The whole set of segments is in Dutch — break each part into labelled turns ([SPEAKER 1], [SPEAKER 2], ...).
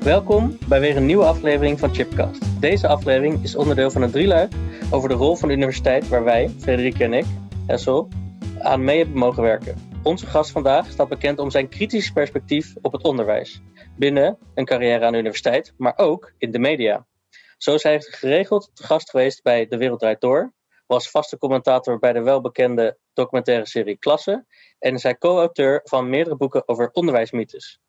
[SPEAKER 1] Welkom bij weer een nieuwe aflevering van Chipcast. Deze aflevering is onderdeel van een drieluik over de rol van de universiteit waar wij, Frederike en ik, Hessel, aan mee hebben mogen werken. Onze gast vandaag staat bekend om zijn kritisch perspectief op het onderwijs. Binnen een carrière aan de universiteit, maar ook in de media. Zo is hij geregeld te gast geweest bij De Wereld Draait Door, was vaste commentator bij de welbekende documentaire serie Klasse en is hij co-auteur van meerdere boeken over onderwijsmythes.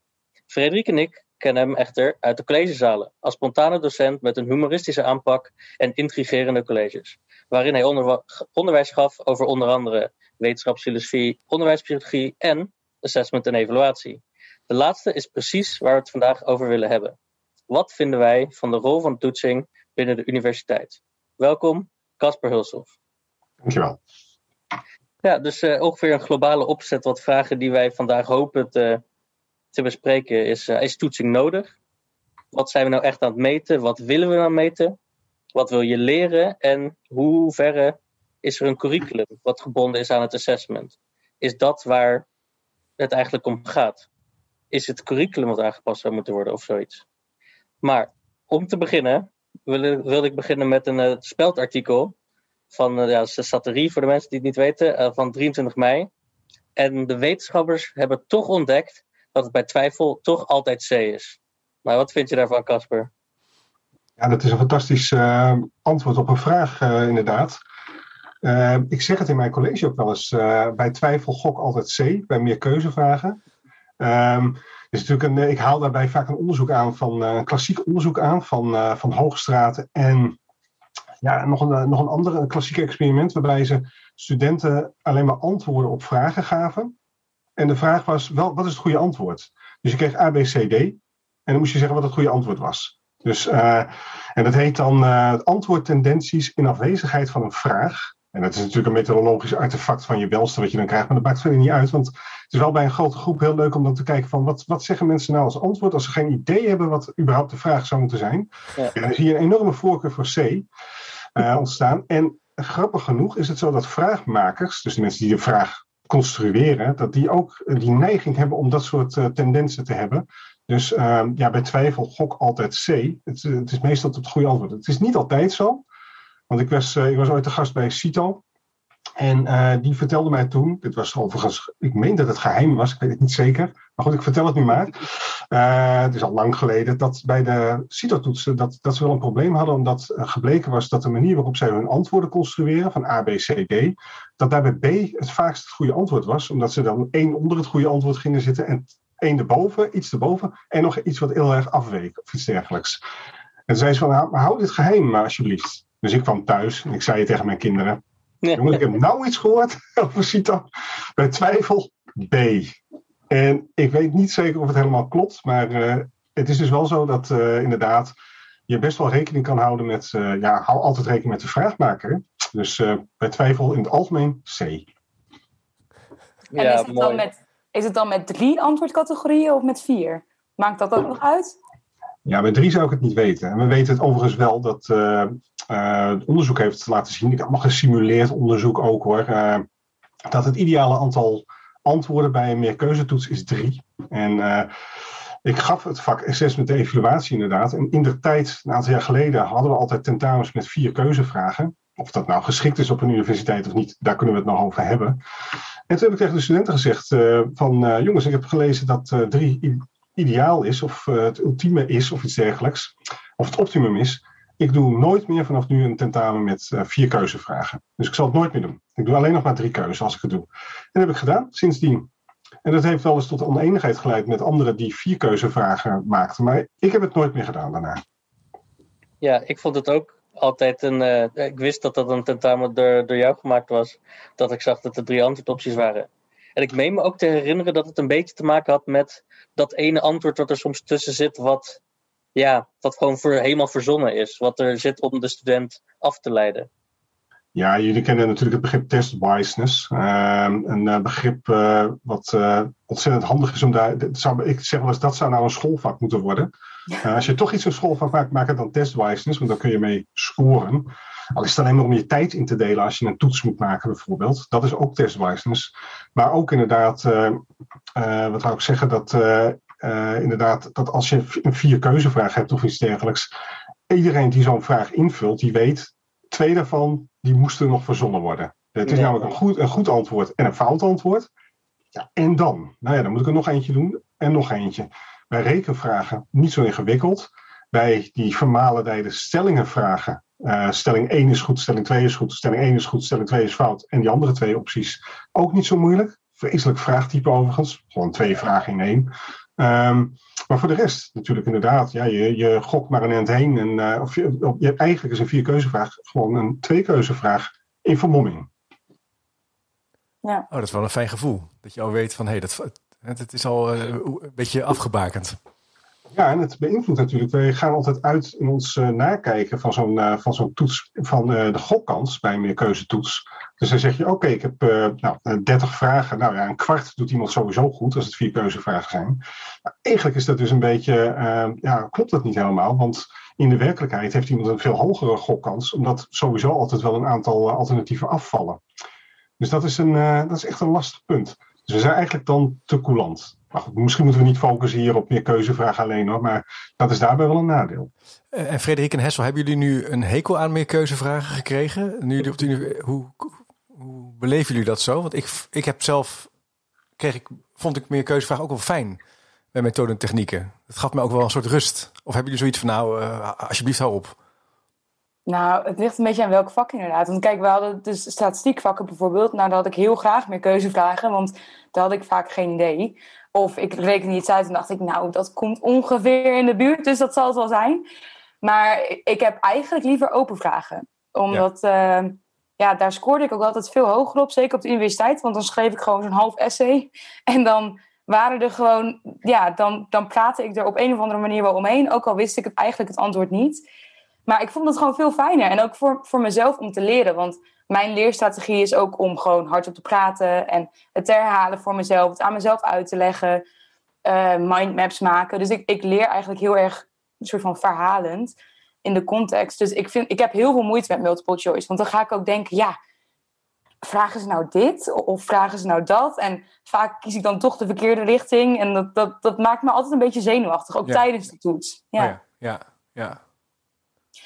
[SPEAKER 1] Frederik en ik kennen hem echter uit de collegezalen als spontane docent met een humoristische aanpak en intrigerende colleges, waarin hij onder, onderwijs gaf over onder andere wetenschapsfilosofie, onderwijspsychologie en assessment en evaluatie. De laatste is precies waar we het vandaag over willen hebben. Wat vinden wij van de rol van toetsing binnen de universiteit? Welkom, Casper Hulshoff.
[SPEAKER 2] Dankjewel.
[SPEAKER 1] Ja, dus uh, ongeveer een globale opzet wat vragen die wij vandaag hopen te, te bespreken is, uh, is toetsing nodig? Wat zijn we nou echt aan het meten? Wat willen we nou meten? Wat wil je leren? En hoe verre is er een curriculum wat gebonden is aan het assessment? Is dat waar het eigenlijk om gaat? Is het curriculum wat aangepast zou moeten worden of zoiets? Maar om te beginnen wil, wil ik beginnen met een uh, speldartikel van uh, ja, Saterie voor de mensen die het niet weten, van 23 mei. En de wetenschappers hebben toch ontdekt dat het bij twijfel toch altijd C is. Maar wat vind je daarvan, Casper?
[SPEAKER 2] Ja, dat is een fantastisch uh, antwoord op een vraag, uh, inderdaad. Uh, ik zeg het in mijn college ook wel eens. bij twijfel gok altijd C, bij meer keuzevragen. Um, is natuurlijk een, ik haal daarbij vaak een onderzoek aan van klassiek onderzoek aan van, van Hoogstraat en ja, nog een, nog een ander klassiek experiment waarbij ze studenten alleen maar antwoorden op vragen gaven. En de vraag was, wel, wat is het goede antwoord? Dus je kreeg A, B, C, D. En dan moest je zeggen wat het goede antwoord was. Dus, uh, en dat heet dan uh, antwoordtendenties in afwezigheid van een vraag. En dat is natuurlijk een methodologisch artefact van je welste wat je dan krijgt. Maar dat maakt verder niet uit. Want het is wel bij een grote groep heel leuk om dan te kijken van wat, wat zeggen mensen nou als antwoord als ze geen idee hebben wat überhaupt de vraag zou moeten zijn. Ja. En dan zie je een enorme voorkeur voor C uh, ontstaan. En grappig genoeg is het zo dat vraagmakers, dus de mensen die de vraag construeren, dat die ook die neiging hebben om dat soort uh, tendensen te hebben. Dus uh, ja, bij twijfel gok altijd C. Het, het, is meestal het goede antwoord. Het is niet altijd zo. Want ik was, uh, ik was ooit te gast bij CITO. En die vertelde mij toen, dit was overigens, ik meen dat het geheim was, ik weet het niet zeker. Maar goed, ik vertel het nu maar. Uh, het is al lang geleden dat bij de CITO-toetsen dat, dat ze wel een probleem hadden, omdat gebleken was dat de manier waarop zij hun antwoorden construeren, van A, B, C, D, dat daarbij B het vaakst het goede antwoord was, omdat ze dan één onder het goede antwoord gingen zitten en één erboven, iets erboven, en nog iets wat heel erg afweek of iets dergelijks. En zei ze van, nou, hou dit geheim maar alsjeblieft. Dus ik kwam thuis en ik zei tegen mijn kinderen. Jongen, ik heb nou iets gehoord over CITO. Bij twijfel B. En ik weet niet zeker of het helemaal klopt, maar uh, het is dus wel zo dat uh, inderdaad je best wel rekening kan houden met, uh, ja, hou altijd rekening met de vraagmaker. Dus bij twijfel in het algemeen C.
[SPEAKER 3] En ja, is, het dan met, is het dan met drie antwoordcategorieën of met vier? Maakt dat ook nog uit?
[SPEAKER 2] Ja, met drie zou ik het niet weten. En we weten het overigens wel dat uh, uh, het onderzoek heeft laten zien, ik heb nog gesimuleerd onderzoek ook hoor, uh, dat het ideale aantal antwoorden bij een meerkeuzetoets is drie. En ik gaf het vak assessment de evaluatie inderdaad. En in de tijd, een aantal jaar geleden, hadden we altijd tentamens met vier keuzevragen. Of dat nou geschikt is op een universiteit of niet, daar kunnen we het nog over hebben. En toen heb ik tegen de studenten gezegd van, jongens, ik heb gelezen dat drie ideaal is, of het ultieme is, of iets dergelijks, of het optimum is. Ik doe nooit meer vanaf nu een tentamen met uh, vier keuzevragen. Dus ik zal het nooit meer doen. Ik doe alleen nog maar drie keuzes als ik het doe. En dat heb ik gedaan sindsdien. En dat heeft wel eens tot oneenigheid geleid met anderen die vier keuzevragen maakten. Maar ik heb het nooit meer gedaan daarna.
[SPEAKER 1] Ja, ik vond het ook altijd een. Uh, ik wist dat dat een tentamen door, door jou gemaakt was. Dat ik zag dat er drie antwoordopties waren. En ik meen me ook te herinneren dat het een beetje te maken had met dat ene antwoord wat er soms tussen zit, wat, ja, wat gewoon voor, helemaal verzonnen is. Wat er zit om de student af te leiden.
[SPEAKER 2] Ja, jullie kennen natuurlijk het begrip test biasness. Ehm, een uh, begrip uh, wat uh, ontzettend handig is om daar. Zou, ik zeg wel eens, dat zou nou een schoolvak moeten worden. als je toch iets een schoolvak maakt, maak het dan test biasness, want dan kun je mee scoren. Al is het alleen maar om je tijd in te delen als je een toets moet maken, bijvoorbeeld. Dat is ook test biasness. Maar ook inderdaad, wat zou ik zeggen, dat inderdaad, dat als je een vier keuzevraag hebt of iets dergelijks. Iedereen die zo'n vraag invult, die weet twee daarvan die moesten nog verzonnen worden. Het is namelijk een goed, een goed antwoord en een fout antwoord. Ja, en dan? Nou ja, dan moet ik er nog eentje doen en nog eentje. Bij rekenvragen niet zo ingewikkeld. Bij die vermalendijde stellingenvragen. Uh, stelling 1 is goed, stelling 2 is goed, stelling 1 is goed, stelling 2 is fout. En die andere twee opties ook niet zo moeilijk. Vreselijk vraagtype overigens. Gewoon twee vragen in één. Um, maar voor de rest, natuurlijk inderdaad, ja, je, je gokt maar een end heen. En, uh, of je, je hebt eigenlijk is een vierkeuzevraag gewoon een tweekeuzevraag in vermomming.
[SPEAKER 4] Ja. Oh, dat is wel een fijn gevoel. Dat je al weet van, hé, hey, dat, het is al uh, een beetje afgebakend.
[SPEAKER 2] Ja, en het beïnvloedt natuurlijk. Wij gaan altijd uit in ons uh, nakijken van zo'n uh, van zo'n toets, van uh, de gokkans bij een meerkeuzetoets. Dus dan zeg je, oké, ik heb nou, 30 vragen. Nou ja, een kwart doet iemand sowieso goed als het vier keuzevragen zijn. Maar eigenlijk is dat dus een beetje, ja, klopt dat niet helemaal. Want in de werkelijkheid heeft iemand een veel hogere gokkans, omdat sowieso altijd wel een aantal alternatieven afvallen. Dus dat is, een, dat is echt een lastig punt. Dus we zijn eigenlijk dan te coulant. Maar goed, misschien moeten we niet focussen hier op meer keuzevragen alleen hoor, maar dat is daarbij wel een nadeel.
[SPEAKER 4] Eh, en Frederik en Hessel, hebben jullie nu een hekel aan meer keuzevragen gekregen? Nu op de, hoe, hoe beleven jullie dat zo? Want ik, ik heb zelf, kreeg ik, vond ik meer keuzevragen ook wel fijn bij methoden en technieken. Het gaf me ook wel een soort rust. Of hebben jullie zoiets van, nou, uh, alsjeblieft hou op?
[SPEAKER 3] Nou, het ligt een beetje aan welk vak inderdaad. Want kijk, we hadden dus statistiekvakken bijvoorbeeld. Nou, daar had ik heel graag meer keuzevragen, want daar had ik vaak geen idee. Of ik rekende iets uit en dacht ik, nou, dat komt ongeveer in de buurt, dus dat zal het wel zijn. Maar ik heb eigenlijk liever open vragen. Omdat, ja. Uh, ja, daar scoorde ik ook altijd veel hoger op, zeker op de universiteit. Want dan schreef ik gewoon zo'n half essay. En dan waren er gewoon, ja, dan, dan praatte ik er op een of andere manier wel omheen. Ook al wist ik het eigenlijk het antwoord niet. Maar ik vond het gewoon veel fijner. En ook voor, voor mezelf om te leren. Want mijn leerstrategie is ook om gewoon hardop te praten en het te herhalen voor mezelf, het aan mezelf uit te leggen, uh, mindmaps maken. Dus ik, ik leer eigenlijk heel erg een soort van verhalend in de context. Dus ik, vind, ik heb heel veel moeite met multiple choice. Want dan ga ik ook denken, ja, vragen ze nou dit of vragen ze nou dat? En vaak kies ik dan toch de verkeerde richting. En dat, dat, dat maakt me altijd een beetje zenuwachtig, ook tijdens de toets.
[SPEAKER 4] Ja. Oh ja, ja, ja.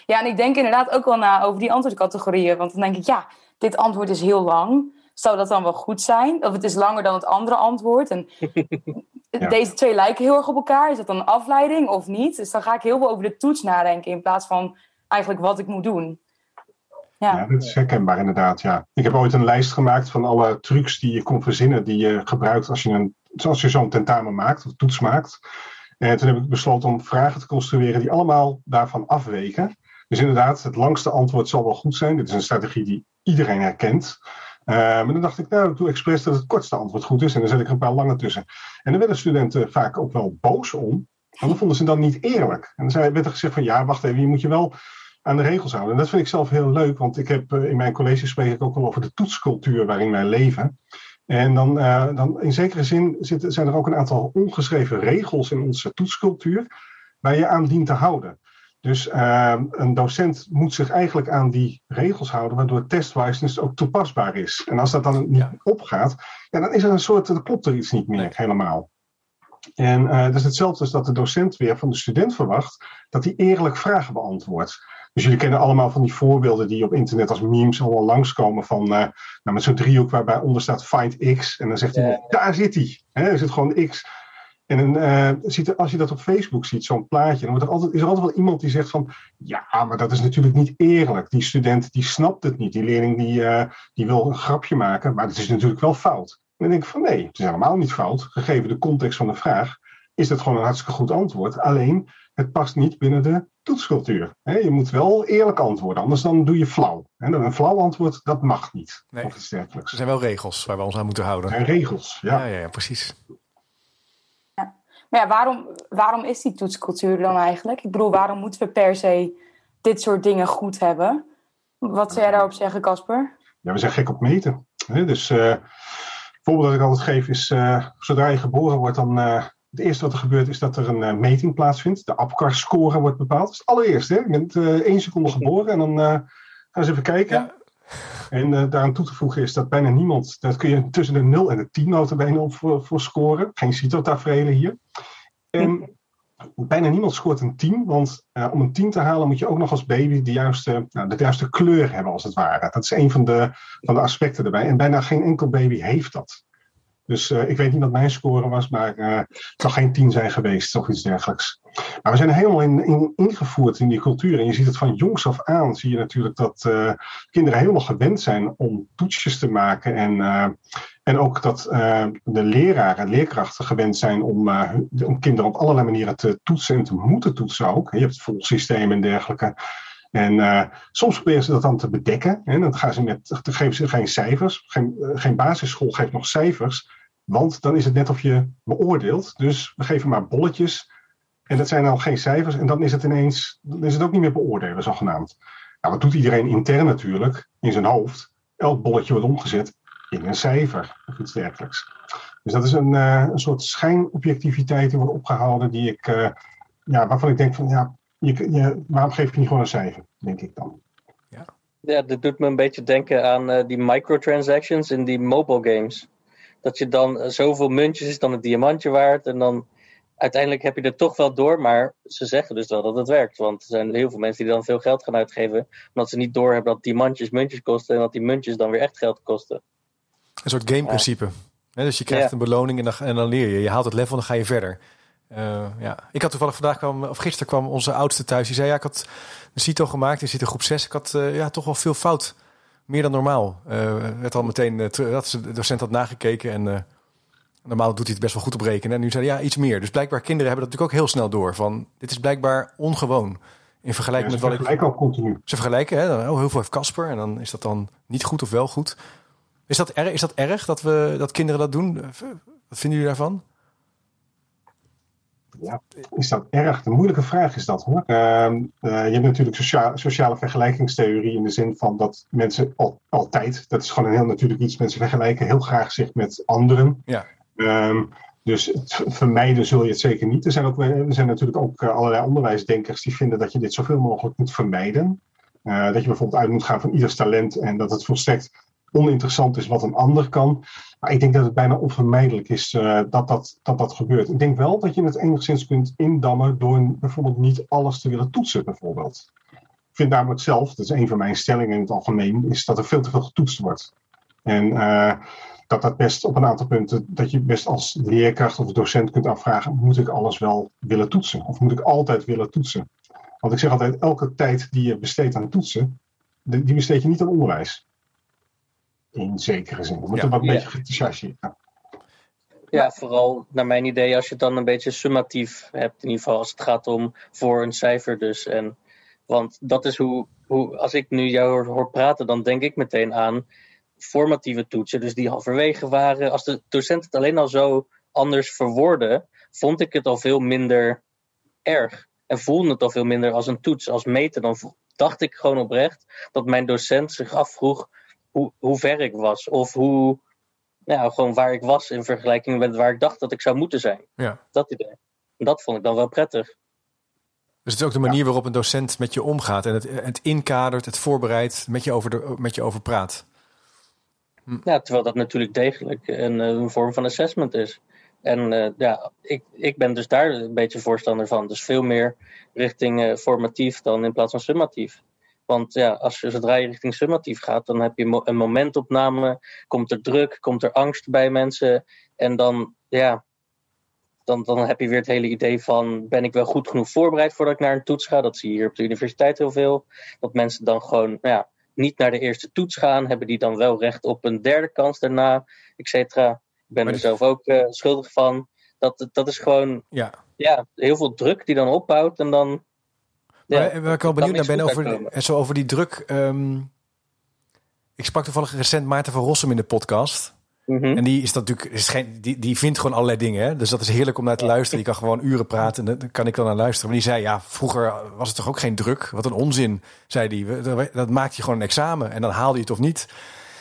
[SPEAKER 3] Ja, en ik denk inderdaad ook wel na over die antwoordcategorieën. Want dan denk ik, ja, dit antwoord is heel lang. Zou dat dan wel goed zijn? Of het is langer dan het andere antwoord. En deze twee lijken heel erg op elkaar. Is dat dan een afleiding of niet? Dus dan ga ik heel veel over de toets nadenken in plaats van eigenlijk wat ik moet doen.
[SPEAKER 2] Ja. ja, dat is herkenbaar inderdaad. Ja. Ik heb ooit een lijst gemaakt van alle trucs die je kon verzinnen, die je gebruikt als je, een, als je zo'n tentamen maakt of toets maakt. En toen heb ik besloten om vragen te construeren die allemaal daarvan afweken. Dus inderdaad, het langste antwoord zal wel goed zijn. Dit is een strategie die iedereen herkent. Uh, maar dan dacht ik, nou, ik doe expres dat het kortste antwoord goed is. En dan zet ik er een paar lange tussen. En dan werden studenten vaak ook wel boos om. Want dan vonden ze dan niet eerlijk. En dan werd er gezegd van, ja, wacht even, je moet je wel aan de regels houden. En dat vind ik zelf heel leuk, want ik heb uh, in mijn college spreek ik ook wel over de toetscultuur waarin wij leven. En dan, uh, dan in zekere zin zijn er ook een aantal ongeschreven regels in onze toetscultuur waar je aan dient te houden. Dus uh, een docent moet zich eigenlijk aan die regels houden, waardoor testwijsness ook toepasbaar is. En als dat dan niet opgaat, ja, dan is er een soort, dan klopt er iets niet meer helemaal. En uh, dat is hetzelfde als dat de docent weer van de student verwacht dat hij eerlijk vragen beantwoordt. Dus jullie kennen allemaal van die voorbeelden die op internet als memes allemaal langskomen van uh, nou, met zo'n driehoek waarbij onder staat find x. En dan zegt hij, daar zit hij. Er zit gewoon x. En uh, als je dat op Facebook ziet, zo'n plaatje, dan er altijd, is er altijd wel iemand die zegt van, ja, maar dat is natuurlijk niet eerlijk. Die student die snapt het niet. Die leerling die, uh, die wil een grapje maken, maar het is natuurlijk wel fout. En dan denk ik van nee, het is helemaal niet fout. Gegeven de context van de vraag, is dat gewoon een hartstikke goed antwoord. Alleen, het past niet binnen de toetscultuur. Je moet wel eerlijk antwoorden, anders dan doe je flauw. En een flauw antwoord, dat mag niet.
[SPEAKER 4] Nee.
[SPEAKER 2] Of iets dergelijks.
[SPEAKER 4] Er zijn wel regels waar we ons aan moeten houden.
[SPEAKER 2] En regels, ja.
[SPEAKER 4] Ja, ja, ja precies.
[SPEAKER 3] Maar ja, waarom, waarom is die toetscultuur dan eigenlijk? Ik bedoel, waarom moeten we per se dit soort dingen goed hebben? Wat zou jij daarop zeggen, Casper?
[SPEAKER 2] Ja, we zijn gek op meten. Hè? Dus eh, het voorbeeld dat ik altijd geef is, eh, zodra je geboren wordt, dan eh, het eerste wat er gebeurt is dat er een eh, meting plaatsvindt. De APCAR-score wordt bepaald. Dat is het allereerste. Hè? Je bent eh, één seconde geboren en dan eh, gaan we eens even kijken.
[SPEAKER 4] Ja.
[SPEAKER 2] En eh, daaraan toe te voegen is dat bijna niemand, dat kun je tussen de 0 en de 10 notabene op voor, voor scoren. Geen CITO-tafereelen hier. En bijna niemand scoort een 10, want eh, om een 10 te halen moet je ook nog als baby de juiste, nou, de juiste kleur hebben, als het ware. Dat is een van de, van de aspecten erbij. En bijna geen enkel baby heeft dat. Dus eh, ik weet niet wat mijn score was, maar eh, het zal geen 10 zijn geweest of iets dergelijks. Maar we zijn helemaal in, in, ingevoerd in die cultuur. En je ziet het van jongs af aan, zie je natuurlijk dat eh, kinderen helemaal gewend zijn om toetsjes te maken. En, en ook dat de leraren en leerkrachten gewend zijn om, om kinderen op allerlei manieren te toetsen en te moeten toetsen ook. Je hebt het volsysteem en dergelijke. En eh, soms proberen ze dat dan te bedekken. Hè? Dan, gaan ze met, dan geven ze geen cijfers. Geen, eh, geen basisschool geeft nog cijfers. Want dan is het net of je beoordeelt. Dus we geven maar bolletjes. En dat zijn dan geen cijfers. En dan is het ineens, dan is het ook niet meer beoordelen, zogenaamd. Nou, wat doet iedereen intern natuurlijk, in zijn hoofd? Elk bolletje wordt omgezet in een cijfer of iets dergelijks. Dus dat is een, eh, een soort schijnobjectiviteit die wordt opgehouden, die ik, ja, waarvan ik denk van, ja, je, je, waarom geef je niet gewoon een cijfer, denk ik dan.
[SPEAKER 1] Ja, dit doet me een beetje denken aan eh, die microtransactions in die mobile games. Dat je dan eh, zoveel muntjes is dan een diamantje waard. En dan uiteindelijk heb je er toch wel door. Maar ze zeggen dus wel dat het werkt. Want er zijn heel veel mensen die dan veel geld gaan uitgeven. Omdat ze niet doorhebben dat diamantjes muntjes kosten. En dat die muntjes dan weer echt geld kosten.
[SPEAKER 4] Een soort gameprincipe. Hè, dus je krijgt
[SPEAKER 1] Ja.
[SPEAKER 4] een beloning en dan, en dan leer je. Je haalt het level en dan ga je verder. Eh, ja. Ik had toevallig vandaag kwam, of gisteren kwam onze oudste thuis. Die zei: Ja, ik had een CITO gemaakt. Die zit in groep 6. Ik had eh, ja, toch wel veel fout. Meer dan normaal. Eh werd al meteen, uh, dat de docent had nagekeken. En normaal doet hij het best wel goed op rekenen. En nu zei hij ja, iets meer. Dus blijkbaar kinderen hebben dat natuurlijk ook heel snel door. Van dit is blijkbaar ongewoon. In vergelijking
[SPEAKER 2] Ja,
[SPEAKER 4] met wat ik.
[SPEAKER 2] ook continu.
[SPEAKER 4] Ze vergelijken, hè? Dan, oh, heel veel heeft Casper. En dan is dat dan niet goed of wel goed. Is dat, erg, is dat erg dat, we, dat kinderen dat doen? Wat vinden jullie daarvan?
[SPEAKER 2] Is dat erg? De moeilijke vraag is dat hoor. Ehm, eh, je hebt natuurlijk sociale, sociale vergelijkingstheorie in de zin van dat mensen al, altijd, dat is gewoon een heel natuurlijk iets, mensen vergelijken heel graag zich met anderen.
[SPEAKER 4] Ja.
[SPEAKER 2] Ehm, dus het vermijden zul je het zeker niet. Er zijn, ook, er zijn natuurlijk ook eh, allerlei onderwijsdenkers die vinden dat je dit zoveel mogelijk moet vermijden. Eh, dat je bijvoorbeeld uit moet gaan van ieders talent en dat het volstrekt oninteressant is wat een ander kan. Ik denk dat het bijna onvermijdelijk is uh, dat, dat, dat dat gebeurt. Ik denk wel dat je het enigszins kunt indammen door bijvoorbeeld niet alles te willen toetsen, bijvoorbeeld. Ik vind namelijk zelf, dat is een van mijn stellingen in het algemeen, is dat er veel te veel getoetst wordt. En uh, dat dat best op een aantal punten, dat je best als leerkracht of docent kunt afvragen, moet ik alles wel willen toetsen? Of moet ik altijd willen toetsen? Want ik zeg altijd, elke tijd die je besteedt aan toetsen, die besteed je niet aan onderwijs. In zekere zin. We moeten ja. wat een beetje gechargeerd. Ja.
[SPEAKER 1] ja, vooral naar mijn idee als je het dan een beetje summatief hebt. In ieder geval als het gaat om voor een cijfer dus. En, want dat is hoe, hoe, als ik nu jou hoor, hoor praten, dan denk ik meteen aan formatieve toetsen. Dus die halverwege waren. Als de docent het alleen al zo anders verwoordde, vond ik het al veel minder erg. En voelde het al veel minder als een toets, als meten. Dan dacht ik gewoon oprecht dat mijn docent zich afvroeg hoe, hoe ver ik was. Of hoe, nou, gewoon waar ik was in vergelijking met waar ik dacht dat ik zou moeten zijn.
[SPEAKER 4] Ja.
[SPEAKER 1] Dat idee. Dat vond ik dan wel prettig.
[SPEAKER 4] Dus het is ook de manier waarop een docent met je omgaat. En het, het inkadert, het voorbereidt, met je over, de, met je over praat.
[SPEAKER 1] Hm. Ja, terwijl dat natuurlijk degelijk een, een vorm van assessment is. En uh, ja, ik, ik ben dus daar een beetje voorstander van. Dus veel meer richting uh, formatief dan in plaats van summatief. Want ja, als je zodra je richting summatief gaat, dan heb je een momentopname, komt er druk, komt er angst bij mensen. En dan, ja, dan, dan heb je weer het hele idee van, ben ik wel goed genoeg voorbereid voordat ik naar een toets ga? Dat zie je hier op de universiteit heel veel. Dat mensen dan gewoon, nou ja, niet naar de eerste toets gaan, hebben die dan wel recht op een derde kans daarna, et cetera. Ik ben er zelf ook uh, schuldig van. Dat, dat is gewoon
[SPEAKER 4] ja.
[SPEAKER 1] Ja, heel veel druk die dan opbouwt en dan
[SPEAKER 5] Ja, waar ik wel benieuwd naar ben over, en zo over die druk. Um, ik sprak toevallig recent Maarten van Rossum in de podcast. Mhm. En die is natuurlijk, is geen, die, die vindt gewoon allerlei dingen. Hè? Dus dat is heerlijk om naar te luisteren. Die kan gewoon uren praten en daar kan ik dan naar luisteren. Maar die zei, ja, vroeger was het toch ook geen druk? Wat een onzin, zei hij. Dat maakt je gewoon een examen en dan haalde je het of niet.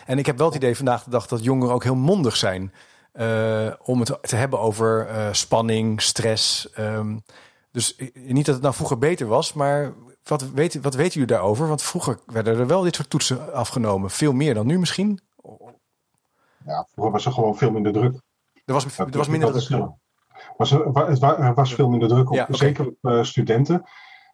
[SPEAKER 5] En ik heb wel het idee vandaag de dag dat jongeren ook heel mondig zijn. Uh, om het te hebben over uh, spanning, stress. Um, dus niet dat het nou vroeger beter was, maar wat, weet, wat weten jullie daarover? Want vroeger werden er wel dit soort toetsen afgenomen. Veel meer dan nu misschien?
[SPEAKER 2] Ja, vroeger was er gewoon veel minder druk.
[SPEAKER 5] Er was, er was minder druk.
[SPEAKER 2] Was, er was veel minder druk op, zeker op uh, studenten.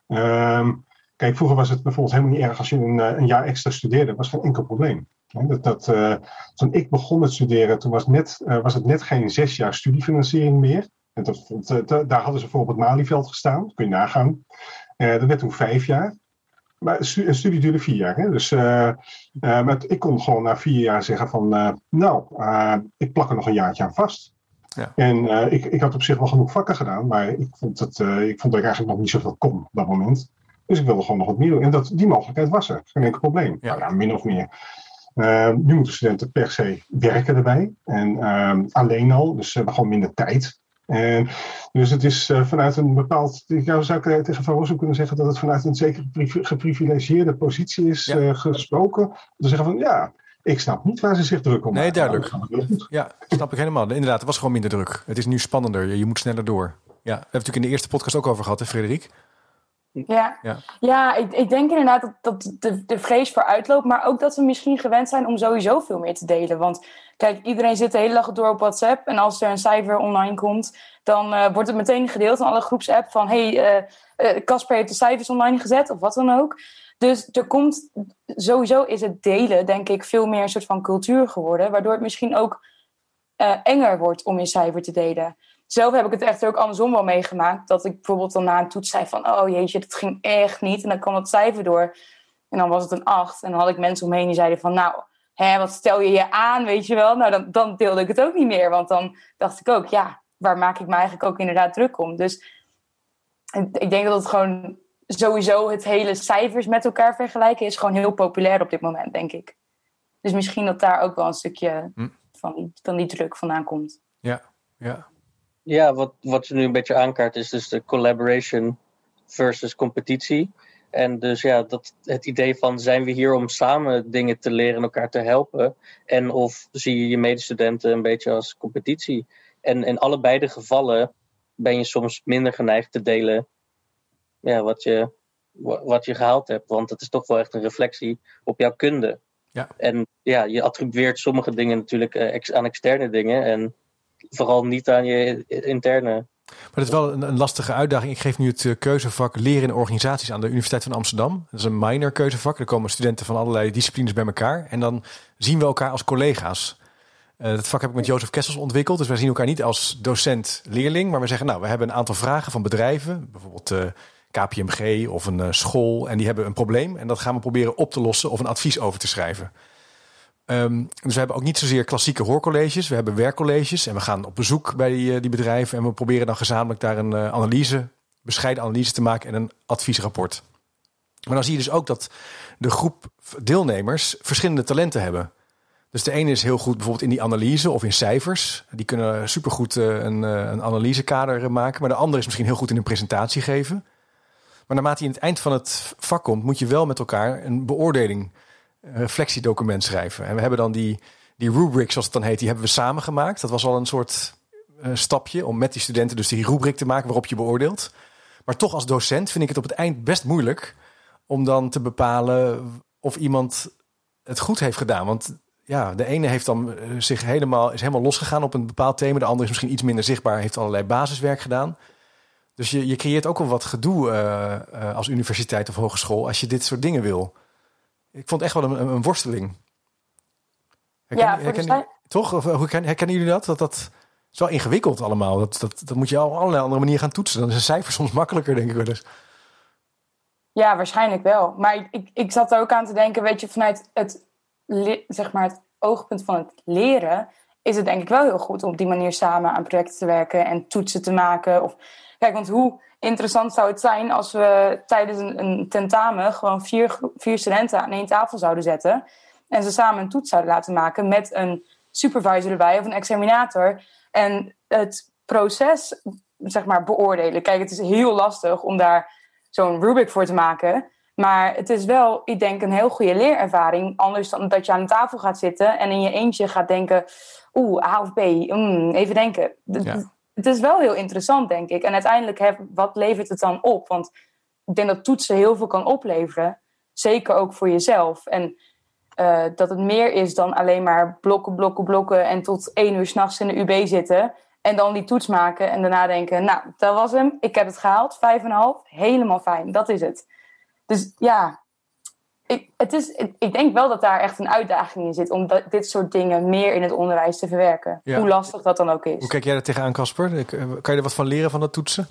[SPEAKER 2] Um, kijk, vroeger was het bijvoorbeeld helemaal niet erg als je een, eh, een jaar extra studeerde. Dat was geen enkel probleem. Dat, dat, uh, toen ik begon met studeren, toen was, net, uh, was het net geen zes jaar studiefinanciering meer. En dat, daar hadden ze voor op het Malieveld gestaan, kun je nagaan. Uh, dat werd toen vijf jaar. Maar een studie duurde vier jaar. Hè? Dus uh, uh, maar ik kon gewoon na vier jaar zeggen van, nou, ik plak er nog een jaartje aan vast. Ja. En ik, ik had op zich wel genoeg vakken gedaan, maar ik vond, het, ik vond dat ik eigenlijk nog niet zoveel kon op dat moment. Dus ik wilde gewoon nog wat meer doen. En dat, die mogelijkheid was er. Geen enkel probleem. Ja. Nou, ja, min of meer. nu moeten studenten per se werken erbij. En alleen al, dus ze hebben gewoon minder tijd. En dus het is uh, vanuit een bepaald. Ik zou ik tegen Van Rossum kunnen zeggen dat het vanuit een zeker geprivilegeerde positie is ja. uh, gesproken. Om te zeggen van ja, ik snap niet waar ze zich druk om
[SPEAKER 5] Nee, duidelijk. Ja, snap ik helemaal. Inderdaad, het was gewoon minder druk. Het is nu spannender. Je moet sneller door. Ja, we hebben het natuurlijk in de eerste podcast ook over gehad, hè, Frederik?
[SPEAKER 3] Ja, ja. ja ik, ik denk inderdaad dat, dat de, de vrees voor uitloopt, maar ook dat we misschien gewend zijn om sowieso veel meer te delen. Want kijk, iedereen zit de hele dag door op WhatsApp en als er een cijfer online komt, dan uh, wordt het meteen gedeeld in alle groepsapp van hey, uh, Casper heeft de cijfers online gezet of wat dan ook. Dus er komt sowieso is het delen, denk ik, veel meer een soort van cultuur geworden, waardoor het misschien ook enger wordt om je cijfer te delen. Zelf heb ik het echter ook andersom wel meegemaakt. Dat ik bijvoorbeeld dan na een toets zei van... oh jeetje, dat ging echt niet. En dan kwam het cijfer door. En dan was het een 8. En dan had ik mensen omheen die zeiden van... nou, hè, wat stel je je aan, weet je wel? Nou, dan, dan deelde ik het ook niet meer. Want dan dacht ik ook, ja, waar maak ik me eigenlijk ook inderdaad druk om? Dus ik denk dat het gewoon sowieso het hele cijfers met elkaar vergelijken... is gewoon heel populair op dit moment, denk ik. Dus misschien dat daar ook wel een stukje hm. van, die, van die druk vandaan komt.
[SPEAKER 5] Ja, ja.
[SPEAKER 1] Ja, wat, wat je nu een beetje aankaart is dus de collaboration versus competitie. En dus ja, dat, het idee van zijn we hier om samen dingen te leren en elkaar te helpen? En of zie je je medestudenten een beetje als competitie? En in allebei de gevallen ben je soms minder geneigd te delen ja, wat, je, wat je gehaald hebt. Want het is toch wel echt een reflectie op jouw kunde. Ja. En ja, je attribueert sommige dingen natuurlijk eh, aan externe dingen. En vooral niet aan je interne.
[SPEAKER 5] Maar het is wel een, een, lastige uitdaging. Ik geef nu het eh, keuzevak leren in organisaties aan de Universiteit van Amsterdam. Dat is een minor keuzevak. Er komen studenten van allerlei disciplines bij elkaar. En dan zien we elkaar als collega's. Uh, dat vak heb ik met Jozef Kessels ontwikkeld. Dus wij zien elkaar niet als docent-leerling. Maar we zeggen, nou, we hebben een aantal vragen van bedrijven. Bijvoorbeeld eh, KPMG of een school. En die hebben een probleem. En dat gaan we proberen op te lossen of een advies over te schrijven. Um, dus we hebben ook niet zozeer klassieke hoorcolleges. We hebben werkcolleges en we gaan op bezoek bij die, eh, bedrijven. En we proberen dan gezamenlijk daar een uh, analyse, bescheiden analyse te maken en een adviesrapport. Maar dan zie je dus ook dat de groep deelnemers verschillende talenten hebben. Dus de ene is heel goed bijvoorbeeld in die analyse of in cijfers. Die kunnen supergoed uh, een, een analysekader maken. Maar de andere is misschien heel goed in een presentatie geven. Maar naarmate je in het eind van het vak komt, moet je wel met elkaar een beoordeling reflectiedocument schrijven. En we hebben dan die, die rubric, zoals het dan heet, die hebben we samen gemaakt. Dat was al een soort uh, stapje om met die studenten dus die rubric te maken waarop je beoordeelt. Maar toch als docent vind ik het op het eind best moeilijk om dan te bepalen of iemand het goed heeft gedaan. Want ja, de ene heeft dan eh, zich helemaal, is helemaal losgegaan op een bepaald thema. De andere is misschien iets minder zichtbaar, heeft allerlei basiswerk gedaan. Dus je, je creëert ook wel wat gedoe als universiteit of hogeschool als je dit soort dingen wil. Ik vond het echt wel een, een worsteling.
[SPEAKER 3] Herken, ja, herken,
[SPEAKER 5] toch? Of, hoe herkennen jullie dat? Dat dat is wel ingewikkeld allemaal. Dat, dat, dat moet je op allerlei andere manieren gaan toetsen. Dan is een cijfer soms makkelijker, denk ik wel eens.
[SPEAKER 3] Ja, waarschijnlijk wel. Maar ik, ik, ik zat er ook aan te denken, weet je, vanuit het, zeg maar het oogpunt van het leren, is het denk ik wel heel goed om op die manier samen aan projecten te werken en toetsen te maken. Of, kijk, want hoe interessant zou het zijn als we tijdens een, tentamen gewoon vier, vier studenten aan één tafel zouden zetten. En ze samen een toets zouden laten maken met een supervisor erbij of een examinator. En het proces, zeg maar, beoordelen. Kijk, het is heel lastig om daar zo'n rubric voor te maken. Maar het is wel, ik denk, een heel goede leerervaring. Anders dan dat je aan tafel gaat zitten en in je eentje gaat denken: oeh, A of B, mm, even denken. Het is wel heel interessant, denk ik. En uiteindelijk, wat levert het dan op? Want ik denk dat toetsen heel veel kan opleveren. Zeker ook voor jezelf. En uh, dat het meer is dan alleen maar blokken, blokken, blokken en tot één uur s'nachts in de UB zitten. En dan die toets maken en daarna denken, nou, dat was hem. Ik heb het gehaald, vijf en een half. Helemaal fijn, dat is het. Dus ja, ik, het is, ik denk wel dat daar echt een uitdaging in zit om dit soort dingen meer in het onderwijs te verwerken. Hoe lastig dat dan ook is.
[SPEAKER 5] Hoe kijk jij er tegenaan, Casper? Eh, kan je er wat van leren van dat toetsen?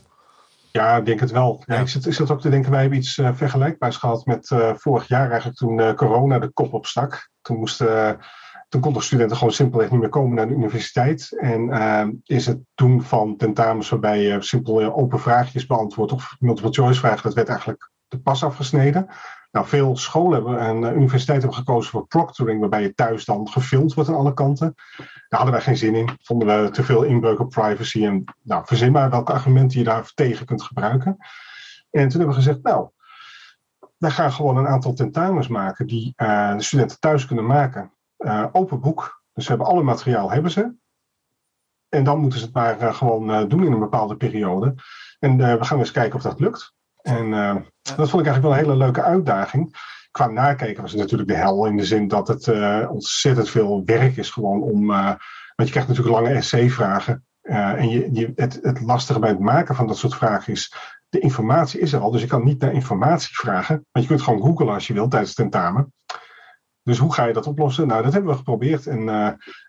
[SPEAKER 2] Ja, ik denk het wel. Ja. ik, zit, ik zit ook te denken, wij hebben iets uh, vergelijkbaars gehad met uh, vorig jaar eigenlijk toen uh, corona de kop opstak. Toen, moesten, toen konden studenten gewoon simpelweg niet meer komen naar de universiteit. En is het doen van tentamens waarbij je simpel open vraagjes beantwoordt of multiple choice vragen, dat werd eigenlijk de pas afgesneden. Nou, veel scholen hebben en uh, universiteiten hebben gekozen voor proctoring, waarbij je thuis dan gefilmd wordt aan alle kanten. Daar hadden wij geen zin in. Vonden we te veel inbreuk op privacy. En nou, verzin maar welke argumenten je daar tegen kunt gebruiken. En toen hebben we gezegd, nou, wij gaan gewoon een aantal tentamens maken die uh, de studenten thuis kunnen maken. Uh, open boek. Dus ze hebben alle materiaal hebben ze. En dan moeten ze het maar gewoon doen in een bepaalde periode. En we gaan eens kijken of dat lukt. En dat vond ik eigenlijk wel een hele leuke uitdaging. Qua nakijken was het natuurlijk de hel in de zin dat het uh, ontzettend veel werk is gewoon om. Uh, want je krijgt natuurlijk lange essay-vragen. en je, het, het lastige bij het maken van dat soort vragen is. De informatie is er al, dus je kan niet naar informatie vragen. Want je kunt gewoon googlen als je wilt tijdens het tentamen. Dus hoe ga je dat oplossen? Nou, dat hebben we geprobeerd. En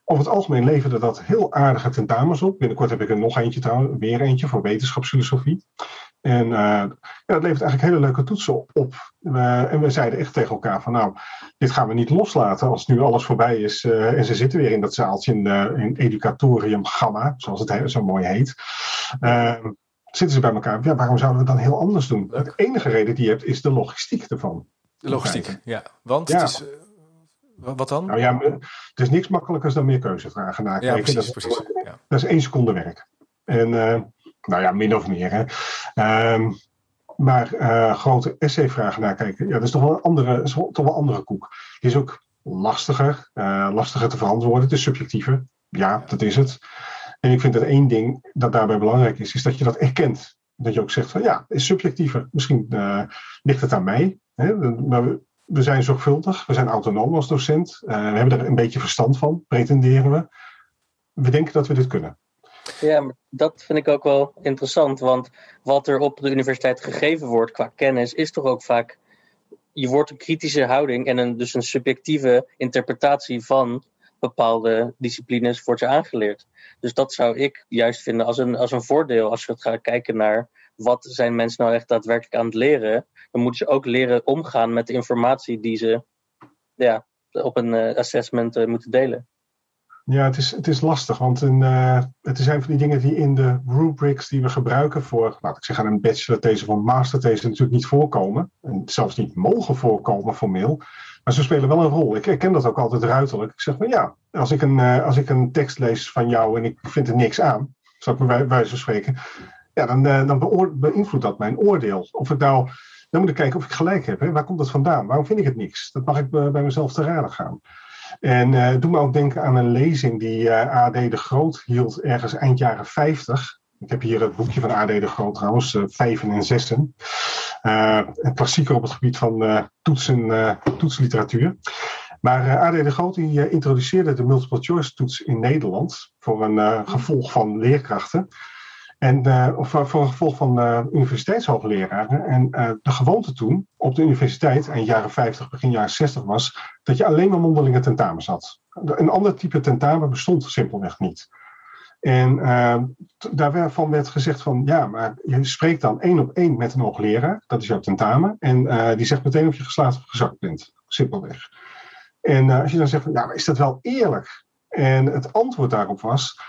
[SPEAKER 2] over het algemeen leverde dat heel aardige tentamens op. Binnenkort heb ik er nog eentje trouwens, weer eentje voor wetenschapsfilosofie. En uh, ja, dat levert eigenlijk hele leuke toetsen op. Uh, en we zeiden echt tegen elkaar van nou, dit gaan we niet loslaten als nu alles voorbij is. Uh, en ze zitten weer in dat zaaltje in, in Educatorium Gamma, zoals het zo mooi heet. Ehm, zitten ze bij elkaar. Ja, waarom zouden we het dan heel anders doen? De enige reden die je hebt is de logistiek ervan.
[SPEAKER 5] De logistiek, ja. Want ja. het is... Wat dan?
[SPEAKER 2] Nou ja, het is niks makkelijker dan meer keuzevragen nakijken.
[SPEAKER 5] Ja, precies,
[SPEAKER 2] dat,
[SPEAKER 5] precies.
[SPEAKER 2] Ja. dat is één seconde werk. En nou ja, min of meer. Hè. Um, maar uh, grote essayvragen nakijken, ja, dat is toch wel een andere, toch wel andere koek. Die is ook lastiger, uh, lastiger te verantwoorden. Het is subjectiever. Ja, dat is het. En ik vind dat één ding dat daarbij belangrijk is, is dat je dat erkent. Dat je ook zegt van ja, is subjectiever. Misschien uh, ligt het aan mij. Hè? Maar we, we, zijn zorgvuldig, we zijn autonoom als docent. we hebben er een beetje verstand van, pretenderen we. We denken dat we dit kunnen.
[SPEAKER 1] Ja, dat vind ik ook wel interessant. Want wat er op de universiteit gegeven wordt qua kennis, is toch ook vaak. Je wordt een kritische houding en een, dus een subjectieve interpretatie van bepaalde disciplines wordt je aangeleerd. Dus dat zou ik juist vinden als een, als een voordeel. Als je gaat kijken naar wat zijn mensen nou echt daadwerkelijk aan het leren, dan moeten ze ook leren omgaan met de informatie die ze ja, op een uh, assessment uh, moeten delen.
[SPEAKER 2] Ja, het is, het is lastig, want een, uh, het zijn van die dingen die in de rubrics die we gebruiken voor, laat ik zeggen, een bachelor-these of een master-these natuurlijk niet voorkomen. En zelfs niet mogen voorkomen formeel. Maar ze spelen wel een rol. Ik herken dat ook altijd ruiterlijk. Ik zeg van ja, als ik een, uh, als ik een tekst lees van jou en ik vind er niks aan, zou ik bij wijze van spreken, ja, dan, uh, dan beïnvloedt dat mijn oordeel. Of ik nou, dan moet ik kijken of ik gelijk heb. Hè? Waar komt dat vandaan? Waarom vind ik het niks? Dat mag ik bij mezelf te raden gaan. En uh, doe me ook denken aan een lezing die uh, eh, AD de Groot hield ergens eind jaren 50. Ik heb hier het boekje van AD de Groot trouwens, uh, en Zessen. een klassieker op het gebied van toetsen, toetsliteratuur. Maar AD de Groot die, introduceerde de multiple choice toets in Nederland voor een gevolg van leerkrachten. En uh, voor een gevolg van uh, universiteitshoogleraren. En de gewoonte toen op de universiteit, eind jaren 50, begin jaren 60 was, dat je alleen maar mondelinge tentamens had. Een ander type tentamen bestond simpelweg niet. En daarvan werd gezegd van, ja, maar je spreekt dan één op één met een hoogleraar, dat is jouw tentamen, en die zegt meteen of je geslaagd of gezakt bent, simpelweg. En als je dan zegt van, ja, maar is dat wel eerlijk? En het antwoord daarop was,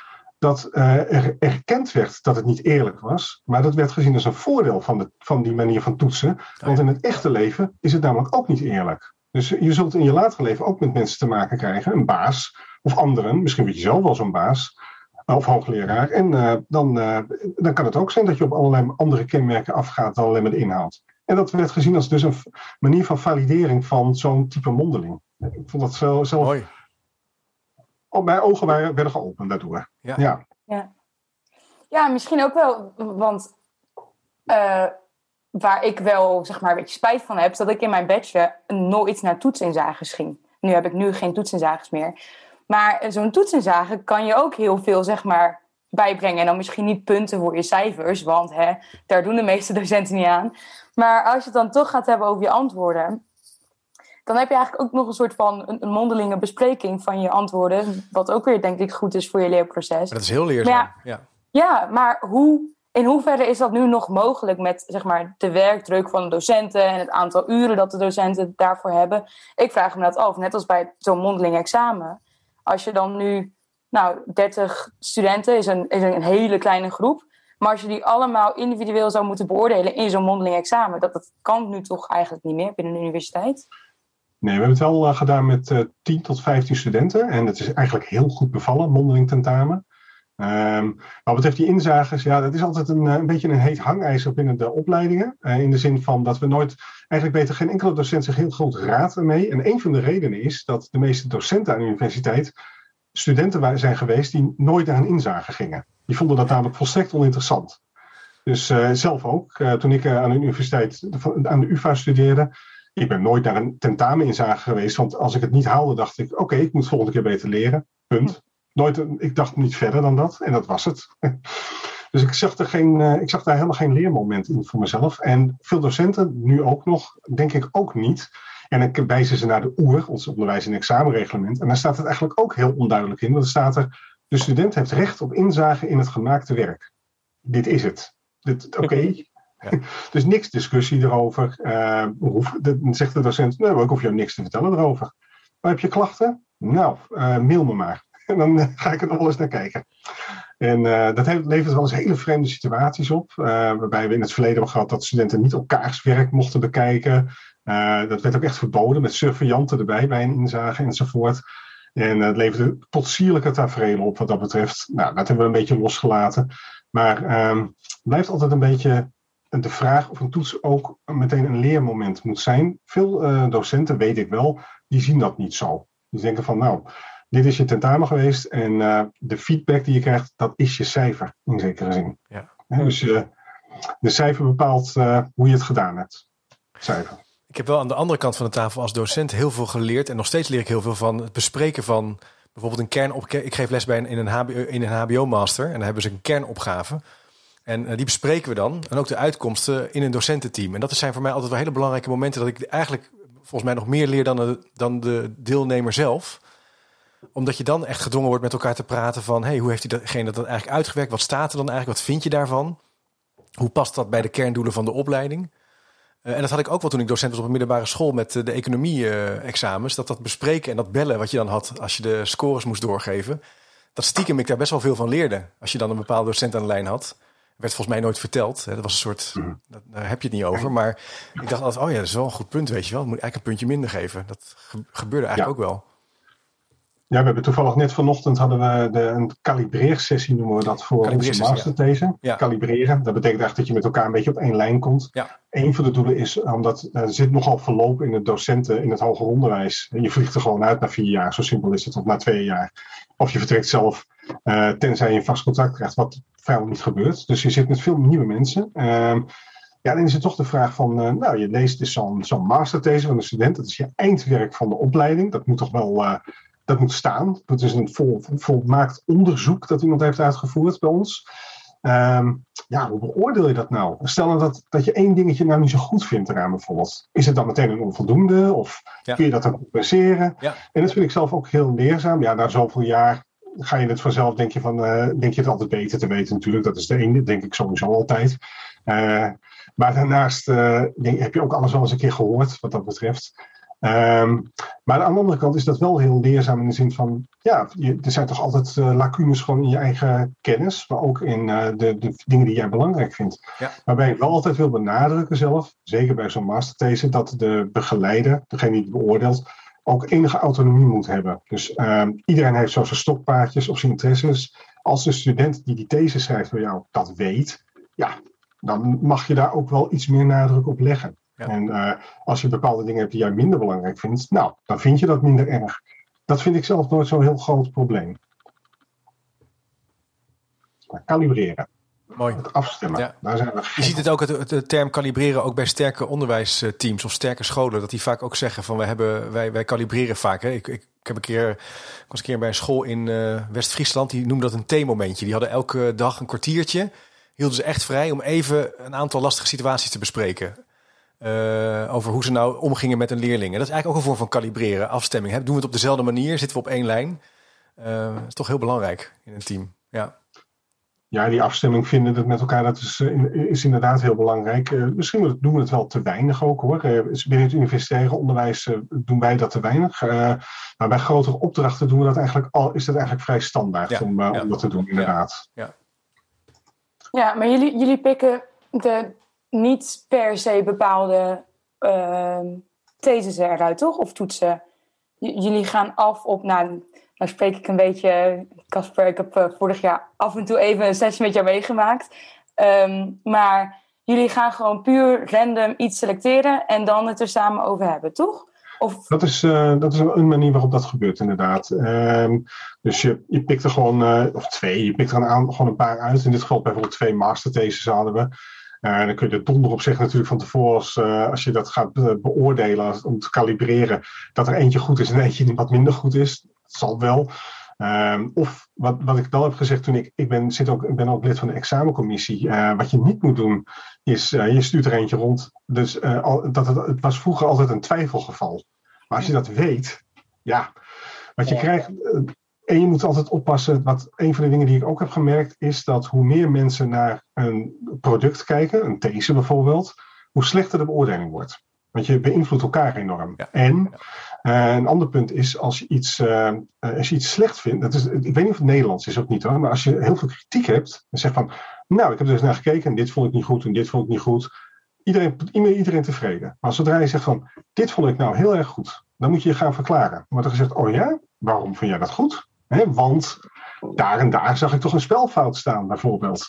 [SPEAKER 2] dat uh, er erkend werd dat het niet eerlijk was. Maar dat werd gezien als een voordeel van, de, van die manier van toetsen. Want in het echte leven is het namelijk ook niet eerlijk. Dus je zult in je latere leven ook met mensen te maken krijgen, een baas of anderen. Misschien weet je zelf wel zo'n baas of hoogleraar. En uh, dan, uh, dan kan het ook zijn dat je op allerlei andere kenmerken afgaat dan alleen maar de inhoud. En dat werd gezien als dus een manier van validering van zo'n type mondeling. Ik vond dat zelf.
[SPEAKER 5] Mooi.
[SPEAKER 2] Op mijn ogen werden geopend daardoor.
[SPEAKER 3] Ja. Ja, ja. ja misschien ook wel, want uh, waar ik wel zeg maar een beetje spijt van heb, is dat ik in mijn bachelor nooit naar toetsinzages ging. Nu heb ik nu geen toetsinzages meer. Maar zo'n toetsenzage kan je ook heel veel zeg maar bijbrengen. En dan misschien niet punten voor je cijfers, want hè, daar doen de meeste docenten niet aan. Maar als je het dan toch gaat hebben over je antwoorden, dan heb je eigenlijk ook nog een soort van een, mondelinge bespreking van je antwoorden. Wat ook weer denk ik goed is voor je leerproces.
[SPEAKER 5] Dat is heel leerzaam.
[SPEAKER 3] Ja,
[SPEAKER 5] ja.
[SPEAKER 3] ja, maar hoe, in hoeverre is dat nu nog mogelijk met zeg maar, de werkdruk van de docenten en het aantal uren dat de docenten daarvoor hebben? Ik vraag me dat af, net als bij zo'n mondeling examen. Als je dan nu, nou, 30 studenten is een, is een hele kleine groep. Maar als je die allemaal individueel zou moeten beoordelen in zo'n mondeling examen, dat, dat kan nu toch eigenlijk niet meer binnen de universiteit?
[SPEAKER 2] Nee, we hebben het wel uh, gedaan met uh, 10 tot 15 studenten. En het is eigenlijk heel goed bevallen, mondeling tentamen. Um, wat betreft die inzages, ja, dat is altijd een, een beetje een heet hangijzer binnen de opleidingen. In de zin van dat we nooit, eigenlijk weten geen enkele docent zich heel goed raad ermee. En een van de redenen is dat de meeste docenten aan de universiteit studenten zijn geweest die nooit naar een inzage gingen. Die vonden dat namelijk volstrekt oninteressant. Dus zelf ook, toen ik aan de universiteit, aan de UvA studeerde, ik ben nooit naar een tentameninzage geweest, want als ik het niet haalde, dacht ik: oké, okay, ik moet volgende keer beter leren. Punt. Nooit, ik dacht niet verder dan dat en dat was het. Dus ik zag, er geen, ik zag daar helemaal geen leermoment in voor mezelf. En veel docenten, nu ook nog, denk ik ook niet. En dan wijzen ze naar de OER, ons onderwijs- en examenreglement. En daar staat het eigenlijk ook heel onduidelijk in. Want er staat er, de student heeft recht op inzage in het gemaakte werk. Dit is het. Oké, okay. Dus niks discussie erover. Uh, hoef, de, zegt de docent, nou, ik hoef jou niks te vertellen erover. Maar heb je klachten? Nou, uh, mail me maar. En dan uh, ga ik er nog wel eens naar kijken. En dat heeft, levert wel eens hele vreemde situaties op. waarbij we in het verleden hebben gehad dat studenten niet elkaars werk mochten bekijken. dat werd ook echt verboden met surveillanten erbij bij een inzage enzovoort. En het leverde tot sierlijke tafereelen op wat dat betreft. Nou, dat hebben we een beetje losgelaten. Maar um, blijft altijd een beetje de vraag of een toets ook meteen een leermoment moet zijn. Veel uh, docenten, weet ik wel, die zien dat niet zo. Die denken van, nou, dit is je tentamen geweest en uh, de feedback die je krijgt, dat is je cijfer in zekere zin.
[SPEAKER 5] Ja.
[SPEAKER 2] He, dus uh, de cijfer bepaalt hoe je het gedaan hebt. Cijfer.
[SPEAKER 5] Ik heb wel aan de andere kant van de tafel als docent heel veel geleerd en nog steeds leer ik heel veel van het bespreken van bijvoorbeeld een kernopgave. Ik geef les bij een, in een HBO, in een HBO-master en dan hebben ze een kernopgave. En uh, die bespreken we dan. En ook de uitkomsten in een docententeam. En dat zijn voor mij altijd wel hele belangrijke momenten dat ik eigenlijk volgens mij nog meer leer dan de, dan de deelnemer zelf. Omdat je dan echt gedwongen wordt met elkaar te praten van... hey, hoe heeft diegene dat eigenlijk uitgewerkt? Wat staat er dan eigenlijk? Wat vind je daarvan? Hoe past dat bij de kerndoelen van de opleiding? Uh, en dat had ik ook wel toen ik docent was op een middelbare school met uh, de economie-examens. dat dat bespreken en dat bellen wat je dan had als je de scores moest doorgeven. Dat stiekem ik daar best wel veel van leerde. Als je dan een bepaalde docent aan de lijn had werd volgens mij nooit verteld. Dat was een soort,
[SPEAKER 2] Mhm.
[SPEAKER 5] daar heb je het niet over. Maar ik dacht altijd, oh ja, dat is wel een goed punt, weet je wel. Moet ik eigenlijk een puntje minder geven. Dat ge gebeurde eigenlijk
[SPEAKER 2] Ja.
[SPEAKER 5] ook wel.
[SPEAKER 2] Ja, we hebben toevallig net vanochtend hadden we de, een kalibreersessie, noemen we dat, voor onze masterthese.
[SPEAKER 5] Ja.
[SPEAKER 2] Kalibreren, dat betekent echt dat je met elkaar een beetje op één lijn komt.
[SPEAKER 5] Ja.
[SPEAKER 2] Een van de doelen is, omdat er zit nogal verloop in het docenten, in het hoger onderwijs. Je vliegt er gewoon uit na vier jaar, zo simpel is het, of na twee jaar. Of je vertrekt zelf, eh, tenzij je een vast contract krijgt, wat vrijwel niet gebeurt. Dus je zit met veel nieuwe mensen. Ehm, ja, dan is het toch de vraag van, eh, nou, je leest dus zo'n zo'n masterthese van een student. Dat is je eindwerk van de opleiding. Dat moet toch wel, eh, dat moet staan. Dat is een vol, volmaakt onderzoek dat iemand heeft uitgevoerd bij ons. Ehm, ja, hoe beoordeel je dat nou? Stel nou dat, dat je één dingetje nou niet zo goed vindt eraan bijvoorbeeld. Is het dan meteen een onvoldoende? Of
[SPEAKER 5] Ja.
[SPEAKER 2] kun je dat dan compenseren?
[SPEAKER 5] Ja.
[SPEAKER 2] En dat vind ik zelf ook heel leerzaam. Ja, na zoveel jaar ga je het vanzelf, denk je, van, eh, denk je het altijd beter te weten natuurlijk. Dat is de ene, denk ik sowieso altijd. Eh, maar daarnaast eh, denk, heb je ook alles wel eens een keer gehoord wat dat betreft. Ehm, maar aan de andere kant is dat wel heel leerzaam in de zin van, ja, je, er zijn toch altijd uh, lacunes gewoon in je eigen kennis, maar ook in uh, de, de, dingen die jij belangrijk vindt.
[SPEAKER 5] Ja.
[SPEAKER 2] Waarbij ik wel altijd wil benadrukken zelf, zeker bij zo'n masterthese, dat de begeleider, degene die het beoordeelt, ook enige autonomie moet hebben. Dus ehm, iedereen heeft zo zijn stokpaardjes of zijn interesses. Als de student die die these schrijft voor jou dat weet, ja, dan mag je daar ook wel iets meer nadruk op leggen.
[SPEAKER 5] Ja.
[SPEAKER 2] En uh, als je bepaalde dingen hebt die jij minder belangrijk vindt, nou, dan vind je dat minder erg. Dat vind ik zelf nooit zo'n heel groot probleem. Maar kalibreren.
[SPEAKER 5] Mooi.
[SPEAKER 2] Het afstemmen.
[SPEAKER 5] Ja.
[SPEAKER 2] Daar zijn we
[SPEAKER 5] Je ziet het ook, het, de term kalibreren, ook bij sterke onderwijsteams of sterke scholen. Dat die vaak ook zeggen van wij, hebben, wij, wij kalibreren vaak. Hè. Ik, ik, ik, heb een keer, ik was een keer bij een school in uh, West-Friesland. Die noemde dat een theemomentje. Die hadden elke dag een kwartiertje. Hielden ze echt vrij om even een aantal lastige situaties te bespreken. Uh, over hoe ze nou omgingen met een leerling. En dat is eigenlijk ook een vorm van kalibreren, afstemming. Hè. Doen we het op dezelfde manier? Zitten we op één lijn? Uh, dat is toch heel belangrijk in een team. Ja.
[SPEAKER 2] Ja, die afstemming vinden het met elkaar, dat is, is inderdaad heel belangrijk. Uh, misschien doen we het wel te weinig ook hoor. Uh, binnen het universitaire onderwijs uh, doen wij dat te weinig. maar bij grotere opdrachten doen we dat eigenlijk al, is dat eigenlijk vrij standaard ja, om, ja. om dat te doen, inderdaad.
[SPEAKER 5] Ja,
[SPEAKER 3] ja maar jullie, jullie pikken de niet per se bepaalde ehm, theses eruit, toch? Of toetsen. J jullie gaan af op, nou, nou spreek ik een beetje, Casper, ik heb uh, vorig jaar af en toe even een sessie met jou meegemaakt. Um, maar jullie gaan gewoon puur random iets selecteren en dan het er samen over hebben, toch? Of...
[SPEAKER 2] Dat, is, uh, dat is een manier waarop dat gebeurt, inderdaad. Um, dus je, je pikt er gewoon, uh, of twee, je pikt er gewoon een paar uit. In dit geval bijvoorbeeld twee mastertheses hadden we. Uh, dan kun je er donder op zeggen natuurlijk van tevoren als, als je dat gaat be beoordelen om te kalibreren. Dat er eentje goed is en eentje wat minder goed is. Zal wel. Um, of wat, wat ik wel heb gezegd toen ik, ik ben, zit ook, ik ben ook lid van de examencommissie. Uh, wat je niet moet doen is je stuurt er eentje rond. Dus al, dat het, het was vroeger altijd een twijfelgeval. Maar als je dat weet, ja, wat je ja. krijgt. En je moet altijd oppassen. Wat een van de dingen die ik ook heb gemerkt is dat hoe meer mensen naar een product kijken, een these bijvoorbeeld, hoe slechter de beoordeling wordt. Want je beïnvloedt elkaar enorm.
[SPEAKER 5] Ja.
[SPEAKER 2] En uh, een ander punt is als je iets, uh, als je iets slecht vindt. Dat is, ik weet niet of het Nederlands is ook niet hoor. Maar als je heel veel kritiek hebt en zegt van. Nou, ik heb er eens naar gekeken en dit vond ik niet goed en dit vond ik niet goed. Iedereen, iedereen tevreden. Maar zodra je zegt van. Dit vond ik nou heel erg goed. Dan moet je je gaan verklaren. Dan wordt er gezegd: Oh ja, waarom vind jij dat goed? He, want daar en daar zag ik toch een spelfout staan, bijvoorbeeld.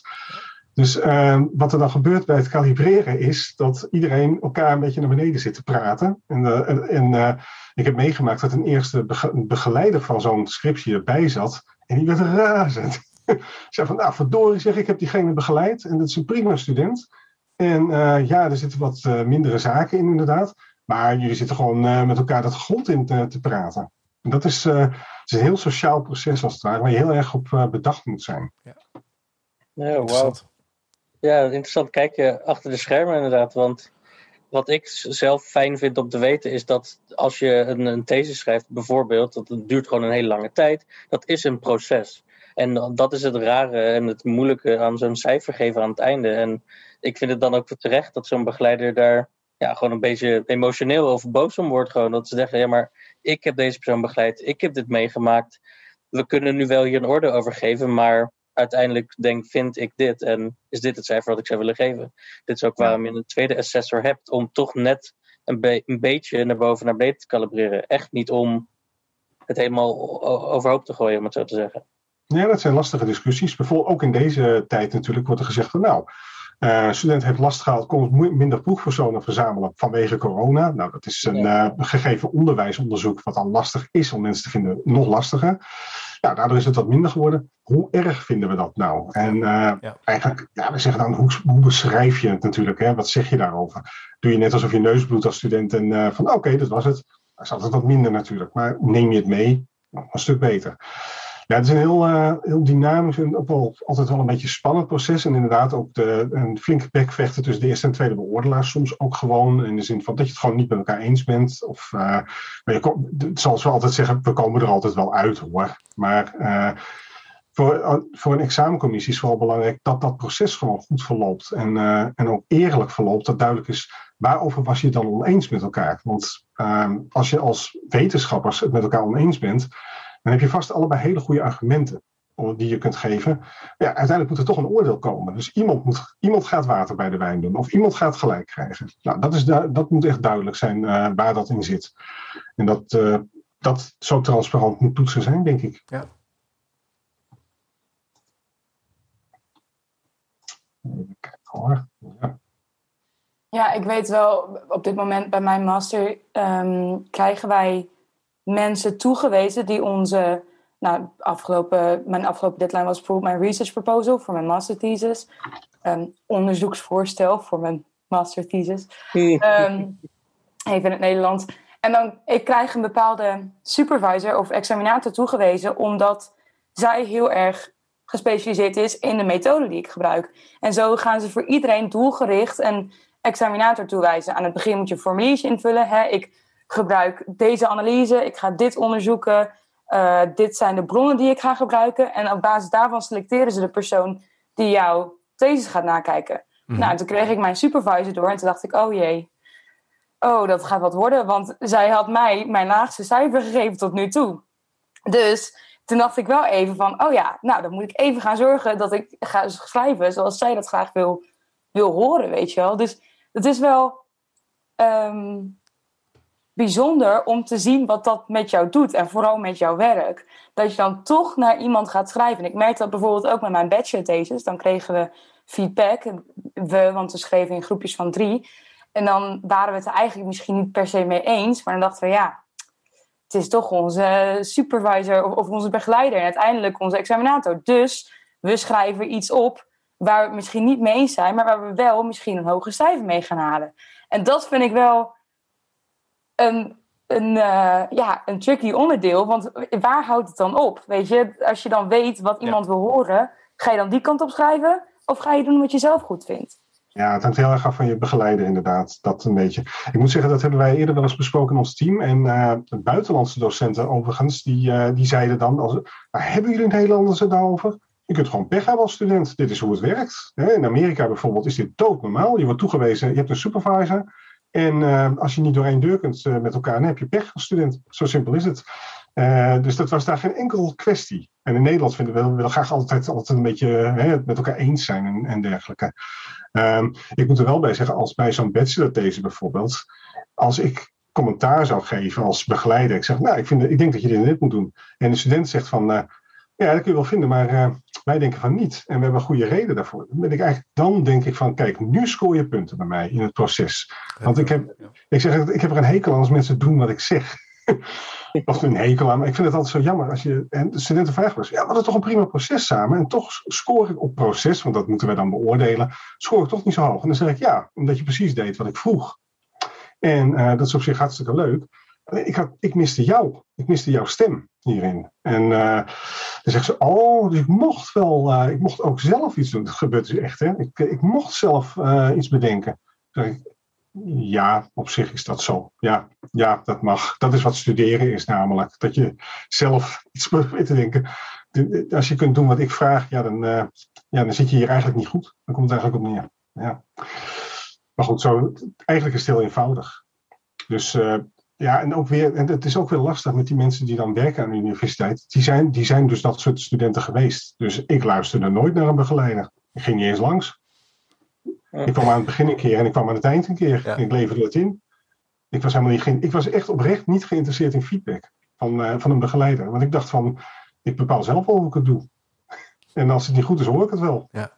[SPEAKER 2] Dus uh, wat er dan gebeurt bij het kalibreren is dat iedereen elkaar een beetje naar beneden zit te praten. En, uh, en, uh, ik heb meegemaakt dat een eerste bege begeleider van zo'n scriptie erbij zat. En die werd razend. zei van, nou verdorie zeg, ik heb diegene begeleid. En dat is een prima student. En ja, er zitten wat mindere zaken in inderdaad. Maar jullie zitten gewoon met elkaar dat grond in te, te praten. En dat is, uh, het is een heel sociaal proces als het ware, waar je heel erg op uh, bedacht moet zijn.
[SPEAKER 5] Ja,
[SPEAKER 1] ja wow. Ja, interessant kijken achter de schermen inderdaad. Want wat ik zelf fijn vind om te weten is dat als je een, een thesis schrijft, bijvoorbeeld, dat duurt gewoon een hele lange tijd. Dat is een proces. En dat is het rare en het moeilijke aan zo'n cijfer geven aan het einde. En ik vind het dan ook terecht dat zo'n begeleider daar ja, gewoon een beetje emotioneel of boos om wordt. Gewoon dat ze zeggen, ja maar ik heb deze persoon begeleid, ik heb dit meegemaakt. We kunnen nu wel hier een orde over geven, maar uiteindelijk denk, vind ik dit en is dit het cijfer wat ik zou willen geven. Dit is ook waarom je een tweede assessor hebt, om toch net een, be een beetje naar boven naar beneden te kalibreren. Echt niet om het helemaal overhoop te gooien, om het zo te zeggen.
[SPEAKER 2] Ja, dat zijn lastige discussies. Bijvoorbeeld ook in deze tijd natuurlijk wordt er gezegd van nou, uh, student heeft last gehad, kon minder proefpersonen verzamelen vanwege corona. Nou, dat is een uh, gegeven onderwijsonderzoek wat dan lastig is om mensen te vinden, nog lastiger. Ja, daardoor is het wat minder geworden. Hoe erg vinden we dat nou? En uh, ja. eigenlijk, ja, we zeggen dan, hoe, hoe, beschrijf je het natuurlijk? Hè? Wat zeg je daarover? Doe je net alsof je neus bloedt als student en van oké, okay, dat was het. Dat is altijd wat minder natuurlijk. Maar neem je het mee, nou, een stuk beter. Ja, het is een heel, uh, heel dynamisch en wel altijd wel een beetje spannend proces. En inderdaad ook de, een flinke bekvechten tussen de eerste en tweede beoordelaar. Soms ook gewoon in de zin van dat je het gewoon niet met elkaar eens bent. Of, uh, maar je zoals we altijd zeggen, we komen er altijd wel uit hoor. Maar uh, voor, voor een examencommissie is vooral belangrijk dat dat proces gewoon goed verloopt. En, en ook eerlijk verloopt. Dat duidelijk is waarover was je dan oneens met elkaar. Want ehm, als je als wetenschappers het met elkaar oneens bent, dan heb je vast allebei hele goede argumenten die je kunt geven. Ja, uiteindelijk moet er toch een oordeel komen. Dus iemand, moet, iemand gaat water bij de wijn doen. Of iemand gaat gelijk krijgen. Nou, dat, is dat moet echt duidelijk zijn uh, waar dat in zit. En dat, uh, dat zo transparant moet toetsen zijn, denk ik.
[SPEAKER 5] Ja.
[SPEAKER 2] Even kijken hoor. Ja.
[SPEAKER 3] Ja, ik weet wel, op dit moment bij mijn master um, krijgen wij mensen toegewezen die onze nou, afgelopen, mijn afgelopen deadline was bijvoorbeeld mijn research proposal voor mijn master thesis. Um, onderzoeksvoorstel voor mijn master thesis. Um, even in het Nederlands. En dan ik krijg een bepaalde supervisor of examinator toegewezen, omdat zij heel erg gespecialiseerd is in de methode die ik gebruik. En zo gaan ze voor iedereen doelgericht een examinator toewijzen. Aan het begin moet je een formuliertje invullen. Hè? Ik gebruik deze analyse, ik ga dit onderzoeken. Uh, dit zijn de bronnen die ik ga gebruiken. En op basis daarvan selecteren ze de persoon die jouw thesis gaat nakijken. Mm. Nou, toen kreeg ik mijn supervisor door en toen dacht ik, oh jee. Oh, dat gaat wat worden, want zij had mij mijn laagste cijfer gegeven tot nu toe. Dus toen dacht ik wel even van, oh ja, nou dan moet ik even gaan zorgen dat ik ga schrijven zoals zij dat graag wil, wil horen, weet je wel. Dus het is wel um, bijzonder om te zien wat dat met jou doet en vooral met jouw werk. Dat je dan toch naar iemand gaat schrijven. Ik merk dat bijvoorbeeld ook met mijn bachelor-thesis. Dan kregen we feedback, we, want we schreven in groepjes van drie. En dan waren we het er eigenlijk misschien niet per se mee eens, maar dan dachten we ja, het is toch onze supervisor of, onze begeleider en uiteindelijk onze examinator. Dus we schrijven iets op waar we het misschien niet mee eens zijn, maar waar we wel misschien een hoger cijfer mee gaan halen. En dat vind ik wel een, een, uh, ja, een tricky onderdeel. Want waar houdt het dan op? Weet je, als je dan weet wat iemand wil horen, ga je dan die kant op schrijven? Of ga je doen wat je zelf goed vindt?
[SPEAKER 2] Ja, het hangt heel erg af van je begeleider, inderdaad. Dat een beetje. Ik moet zeggen, dat hebben wij eerder wel eens besproken in ons team. En uh, de buitenlandse docenten, overigens, die, uh, die zeiden dan: als, Hebben jullie Nederlanders het daarover? Je kunt gewoon pech hebben als student. Dit is hoe het werkt. In Amerika bijvoorbeeld is dit doodnormaal. Je wordt toegewezen, je hebt een supervisor. En uh, als je niet door één deur kunt uh, met elkaar, dan heb je pech als student. Zo simpel is het. Uh, dus dat was daar geen enkel kwestie. En in Nederland vinden we, we willen graag altijd, altijd een beetje het met elkaar eens zijn en, dergelijke. Um, ik moet er wel bij zeggen, als bij zo'n bachelor deze bijvoorbeeld, als ik commentaar zou geven als begeleider, ik zeg, nou, ik, vind, ik denk dat je dit en dit moet doen. En de student zegt van, ja, dat kun je wel vinden, maar wij denken van niet. En we hebben een goede reden daarvoor. Dan, ben ik eigenlijk, dan denk ik van, kijk, nu scoor je punten bij mij in het proces. Want ik, heb, ik zeg, ik heb er een hekel aan als mensen doen wat ik zeg. of een hekel aan, maar ik vind het altijd zo jammer als je. En de studenten vragen was, ja, we hadden toch een prima proces samen. En toch scoor ik op proces, want dat moeten wij dan beoordelen. Scoor ik toch niet zo hoog. En dan zeg ik ja, omdat je precies deed wat ik vroeg. En uh, dat is op zich hartstikke leuk. Ik, ik miste jou. Ik miste jouw stem hierin. En uh, dan zegt ze, oh, dus ik mocht wel, uh, ik mocht ook zelf iets doen. Dat gebeurt dus echt, hè. Ik, ik mocht zelf uh, iets bedenken. Ja, op zich is dat zo. Ja, ja, dat mag. Dat is wat studeren is namelijk. Dat je zelf iets probeert te denken. Als je kunt doen wat ik vraag, ja, dan, ja, dan zit je hier eigenlijk niet goed. Dan komt het eigenlijk op neer. Ja. Maar goed, zo, eigenlijk is het heel eenvoudig. Dus ja, en ook weer, en het is ook weer lastig met die mensen die dan werken aan de universiteit. Die zijn, die zijn dus dat soort studenten geweest. Dus ik luisterde nooit naar een begeleider. Ik ging niet eens langs. Ik kwam aan het begin een keer en ik kwam aan het eind een keer. Ja. En ik leverde het in. Ik was, helemaal niet, ik was echt oprecht niet geïnteresseerd in feedback van, uh, van een begeleider. Want ik dacht van, ik bepaal zelf wel hoe ik het doe. En als het niet goed is, hoor ik het wel.
[SPEAKER 1] Ja.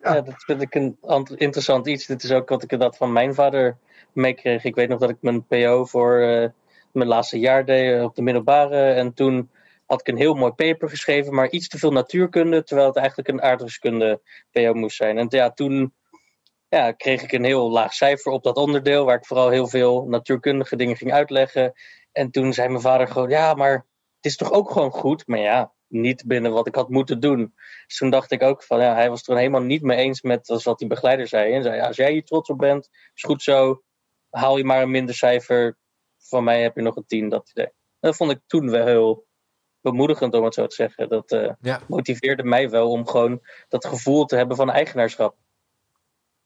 [SPEAKER 1] Ja. dat vind ik een interessant iets. Dit is ook wat ik dat van mijn vader meekreeg. Ik weet nog dat ik mijn PO voor uh, mijn laatste jaar deed eh, op de middelbare. En toen had ik een heel mooi paper geschreven, maar iets te veel natuurkunde, terwijl het eigenlijk een aardrijkskunde PO moest zijn. En ja, toen ja, kreeg ik een heel laag cijfer op dat onderdeel, waar ik vooral heel veel natuurkundige dingen ging uitleggen. En toen zei mijn vader gewoon, ja, maar het is toch ook gewoon goed? Maar ja, niet binnen wat ik had moeten doen. Dus toen dacht ik ook van, ja, hij was het er helemaal niet mee eens met wat die begeleider zei. En zei, ja, als jij hier trots op bent, is goed zo haal je maar een minder cijfer. Van mij heb je nog een 10, dat idee. Dat vond ik toen wel heel bemoedigend, om het zo te zeggen. Dat uh, ja. motiveerde mij wel om gewoon dat gevoel te hebben van eigenaarschap.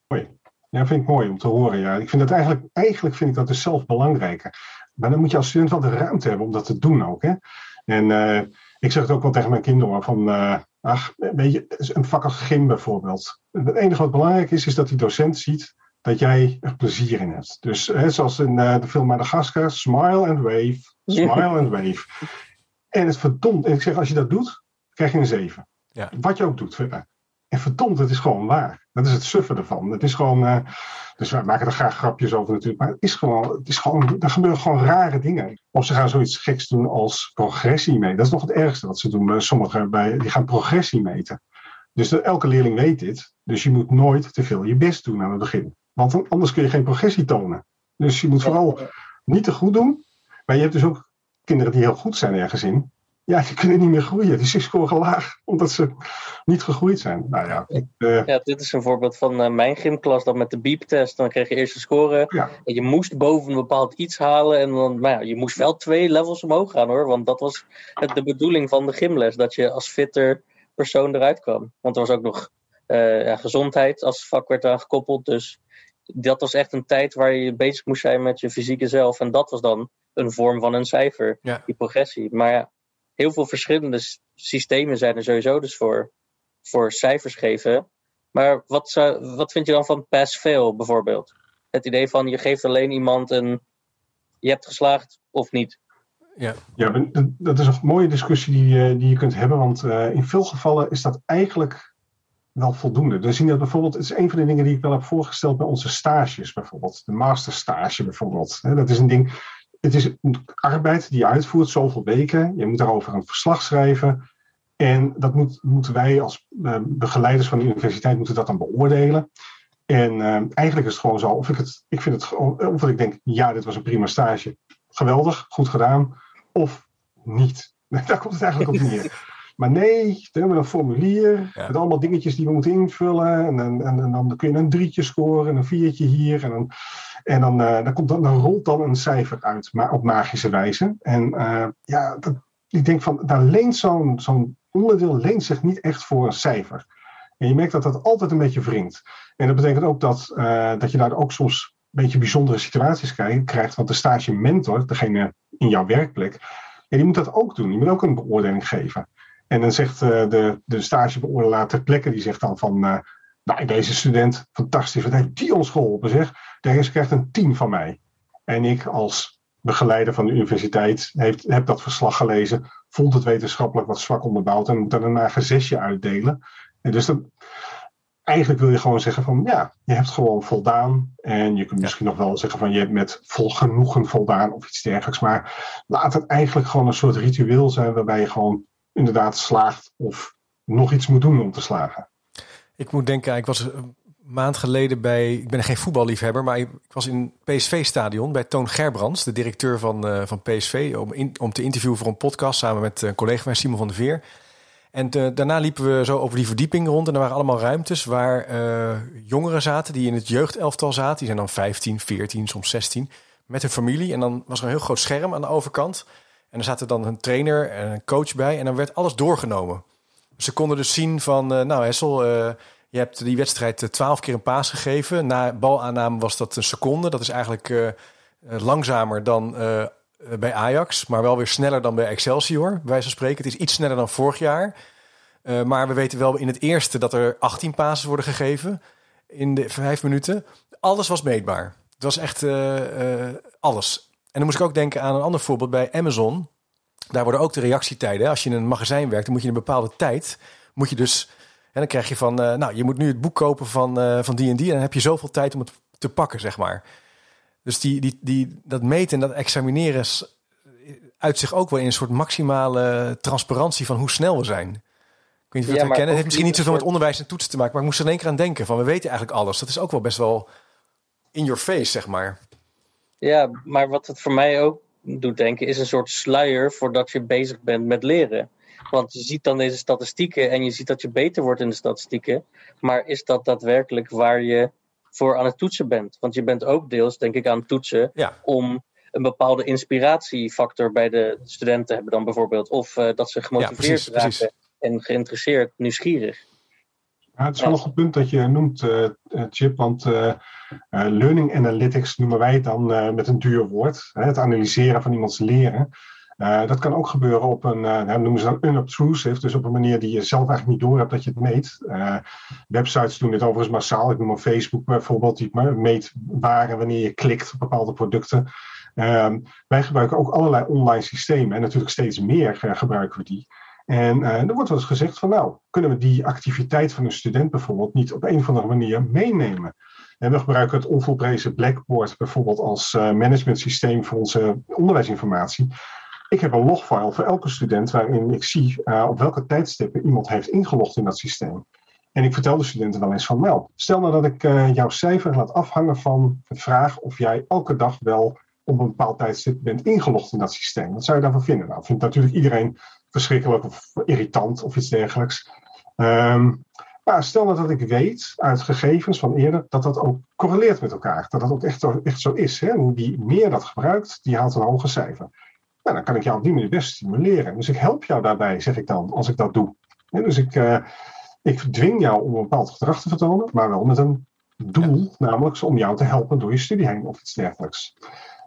[SPEAKER 2] Hoi. Ja, vind ik mooi om te horen. Ja. Ik vind dat eigenlijk, eigenlijk vind ik dat dus zelf belangrijker. Maar dan moet je als student wel de ruimte hebben om dat te doen ook. Hè? En uh, ik zeg het ook wel tegen mijn kinderen van, uh, ach, weet je, een vak als gym bijvoorbeeld. Het enige wat belangrijk is, is dat die docent ziet dat jij er plezier in hebt. Dus hè, zoals in uh, de film Madagascar, smile and wave, smile and wave. En het verdomd, en ik zeg, als je dat doet, krijg je een 7. Ja. Wat je ook doet verder. En verdomd, het is gewoon waar. Dat is het suffen ervan. Het is gewoon, uh, dus wij maken er graag grapjes over natuurlijk, maar het is gewoon, het is gewoon, er gebeuren gewoon rare dingen. Of ze gaan zoiets geks doen als progressie meten. Dat is nog het ergste wat ze doen. Sommigen bij, die gaan progressie meten. Dus elke leerling weet dit. Dus je moet nooit te veel je best doen aan het begin. Want anders kun je geen progressie tonen. Dus je moet vooral niet te goed doen. Maar je hebt dus ook kinderen die heel goed zijn ergens in ja, die kunnen niet meer groeien. Die scoren laag, omdat ze niet gegroeid zijn. Nou ja, ik,
[SPEAKER 1] uh... ja dit is een voorbeeld van uh, mijn gymklas. Dan met de beep-test, dan kreeg je eerst een score. Ja. En je moest boven een bepaald iets halen. En dan, maar ja, je moest wel twee levels omhoog gaan hoor. Want dat was het, de bedoeling van de gymles. Dat je als fitter persoon eruit kwam. Want er was ook nog uh, ja, gezondheid als vak werd aan gekoppeld. Dus dat was echt een tijd waar je bezig moest zijn met je fysieke zelf. En dat was dan een vorm van een cijfer, ja. die progressie. Maar ja, heel veel verschillende systemen zijn er sowieso dus voor, voor cijfers geven. Maar wat, zou, wat vind je dan van pass-fail bijvoorbeeld? Het idee van je geeft alleen iemand een je hebt geslaagd of niet.
[SPEAKER 2] Ja, ja dat is een mooie discussie die, eh, die je kunt hebben, want uh, in veel gevallen is dat eigenlijk wel voldoende. We zien dat bijvoorbeeld, het is een van de dingen die ik wel heb voorgesteld bij onze stages bijvoorbeeld. De masterstage bijvoorbeeld. Dat is een ding, het is arbeid die je uitvoert, zoveel weken. Je moet daarover een verslag schrijven. En dat moet, moeten wij als uh, begeleiders van de universiteit moeten dat dan beoordelen. En uh, eigenlijk is het gewoon zo, of ik, het, ik vind het of dat ik denk, ja, dit was een prima stage. Geweldig, goed gedaan. Of niet. Daar komt het eigenlijk op neer. Maar nee, we hebben een formulier met allemaal dingetjes die we moeten invullen. En, en, en, en, dan kun je een drietje scoren en een viertje hier. En dan, en dan, uh, dan, komt dan, dan rolt dan een cijfer uit, maar op magische wijze. En uh, ja, dat, ik denk van, daar leent zo'n zo'n onderdeel leent zich niet echt voor een cijfer. En je merkt dat dat altijd een beetje wringt. En dat betekent ook dat, uh, dat je daar ook soms een beetje bijzondere situaties krijgt. Want de stage mentor, degene in jouw werkplek, ja, die moet dat ook doen. Die moet ook een beoordeling geven. En dan zegt de, de stagebeoordelaar ter plekke, die zegt dan van... nou, deze student, fantastisch, wat heeft die ons geholpen zeg. Deze krijgt een 10 van mij. En ik als begeleider van de universiteit heeft, heb dat verslag gelezen, vond het wetenschappelijk wat zwak onderbouwd en moet dan een eigen zesje uitdelen. En dus dat, eigenlijk wil je gewoon zeggen van ja, je hebt gewoon voldaan. En je kunt misschien nog wel zeggen van je hebt met vol genoegen voldaan of iets dergelijks. Maar laat het eigenlijk gewoon een soort ritueel zijn waarbij je gewoon inderdaad slaagt of nog iets moet doen om te slagen.
[SPEAKER 5] Ik moet denken, ik was maand geleden bij. Ik ben geen voetballiefhebber, maar ik, was in PSV-stadion bij Toon Gerbrands, de directeur van, uh, van PSV, om, om te interviewen voor een podcast samen met een collega van Simon van der Veer. En uh, daarna liepen we zo over die verdieping rond en er waren allemaal ruimtes waar uh, jongeren zaten die in het jeugdelftal zaten. Die zijn dan 15, 14, soms 16, met hun familie. En dan was er een heel groot scherm aan de overkant. En er zaten dan een trainer en een coach bij en dan werd alles doorgenomen. Ze konden dus zien van, nou Hessel, je hebt die wedstrijd eh, twaalf keer een paas gegeven. Na balaanname was dat een seconde. Dat is eigenlijk langzamer dan bij Ajax, maar wel weer sneller dan bij Excelsior, bij wijze van spreken. Het is iets sneller dan vorig jaar. Maar we weten wel in het eerste dat er 18 pases worden gegeven in de vijf minuten. Alles was meetbaar. Het was echt alles. En dan moest ik ook denken aan een ander voorbeeld bij Amazon. Daar worden ook de reactietijden. Als je in een magazijn werkt, dan moet je in een bepaalde tijd. Moet je dus en dan krijg je van, uh, nou, je moet nu het boek kopen van, uh, van die en die. En dan heb je zoveel tijd om het te pakken, zeg maar. Dus die, die, die, dat meten en dat examineren uit zich ook wel in een soort maximale transparantie van hoe snel we zijn. Of je het herkennen. Het heeft misschien niet zoveel met onderwijs en toetsen te maken. Maar ik moest er in één keer aan denken van, we weten eigenlijk alles. Dat is ook wel best wel in your face, zeg maar.
[SPEAKER 1] Ja, maar wat het voor mij ook doet denken, is een soort sluier voordat je bezig bent met leren. Want je ziet dan deze statistieken en je ziet dat je beter wordt in de statistieken. Maar is dat daadwerkelijk waar je voor aan het toetsen bent? Want je bent ook deels, denk ik, aan het toetsen om een bepaalde inspiratiefactor bij de studenten te hebben dan bijvoorbeeld. Of uh, dat ze gemotiveerd ja, precies, raken precies. en geïnteresseerd, nieuwsgierig.
[SPEAKER 2] Het is wel een punt dat je noemt, uh, Chip, want uh, learning analytics noemen wij het dan met een duur woord. Hè, het analyseren van iemands leren. dat kan ook gebeuren op een, nou, noemen ze dan unobtrusive, dus op een manier die je zelf eigenlijk niet door hebt dat je het meet. websites doen dit overigens massaal. Ik noem een Facebook bijvoorbeeld, die meet waar wanneer je klikt op bepaalde producten. Ehm, wij gebruiken ook allerlei online systemen en natuurlijk steeds meer gebruiken we die. En uh, er wordt wel eens gezegd van nou, kunnen we die activiteit van een student bijvoorbeeld niet op een of andere manier meenemen? En we gebruiken het onvolprezen Blackboard bijvoorbeeld als uh, management systeem voor onze onderwijsinformatie. Ik heb een logfile voor elke student waarin ik zie uh, op welke tijdstippen iemand heeft ingelogd in dat systeem. En ik vertel de studenten wel eens van, nou, stel nou dat ik jouw cijfer laat afhangen van de vraag of jij elke dag wel op een bepaald tijdstip bent ingelogd in dat systeem. Wat zou je daarvan vinden? Nou, vindt natuurlijk iedereen verschrikkelijk of irritant of iets dergelijks. Um, maar stel nou dat ik weet uit gegevens van eerder dat dat ook correleert met elkaar. Dat dat ook echt, echt zo is. Hè? Wie meer dat gebruikt, die haalt een hoger cijfer. Nou, dan kan ik jou op die manier best stimuleren. Dus ik help jou daarbij, zeg ik dan, als ik dat doe. dus ik, uh, ik dwing jou om een bepaald gedrag te vertonen, maar wel met een doel, namelijk om jou te helpen door je studie heen of iets dergelijks.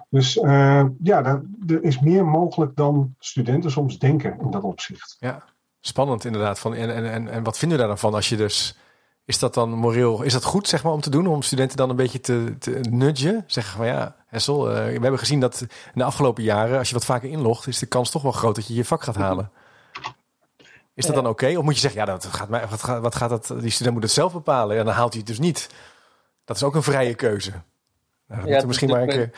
[SPEAKER 2] Dus uh, ja, er is meer mogelijk dan studenten soms denken in dat opzicht.
[SPEAKER 5] Ja, spannend inderdaad. Van, en, en, en wat vinden we daar dan van als je dus... Is dat dan moreel, is dat goed zeg maar om te doen? Om studenten dan een beetje te, te nudgen? Zeggen van ja, Hessel, uh, we hebben gezien dat in de afgelopen jaren... als je wat vaker inlogt, is de kans toch wel groot dat je je vak gaat halen. Is dat dan oké? Of moet je zeggen, ja, dat gaat mij, wat, gaat, wat gaat dat, die student moet het zelf bepalen. En dan haalt hij het dus niet. Dat is ook een vrije keuze. Nou, ja, misschien maar een keer.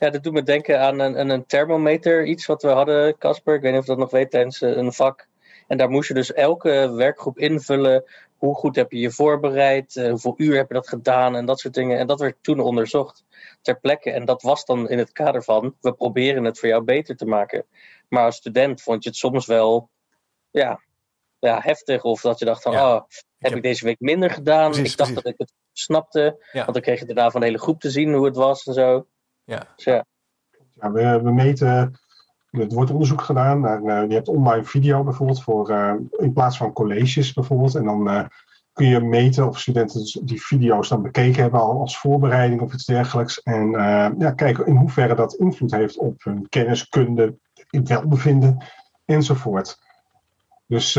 [SPEAKER 1] ja, dat doet me denken aan een, een thermometer, iets wat we hadden, Casper. Ik weet niet of je dat nog weet tijdens eh, een vak. En daar moest je dus elke werkgroep invullen. Hoe goed heb je je voorbereid? Uh, hoeveel uur heb je dat gedaan? En dat soort dingen. En dat werd toen onderzocht ter plekke. En dat was dan in het kader van: we proberen het voor jou beter te maken. Maar als student vond je het soms wel ja, ja, heftig. Of dat je dacht van: oh, heb ik, deze week minder gedaan? ik dacht dat ik het snapte. Want dan kreeg je daarna van de hele groep te zien hoe het was en zo.
[SPEAKER 5] Ja.
[SPEAKER 1] Dus ja.
[SPEAKER 2] ja we, we meten er wordt onderzoek gedaan naar, uh, je hebt online video bijvoorbeeld voor, uh, in plaats van colleges bijvoorbeeld. En dan uh, kun je meten of studenten die video's dan bekeken hebben als voorbereiding of iets dergelijks. En ja, kijken in hoeverre dat invloed heeft op hun kenniskunde, welbevinden enzovoort. Dus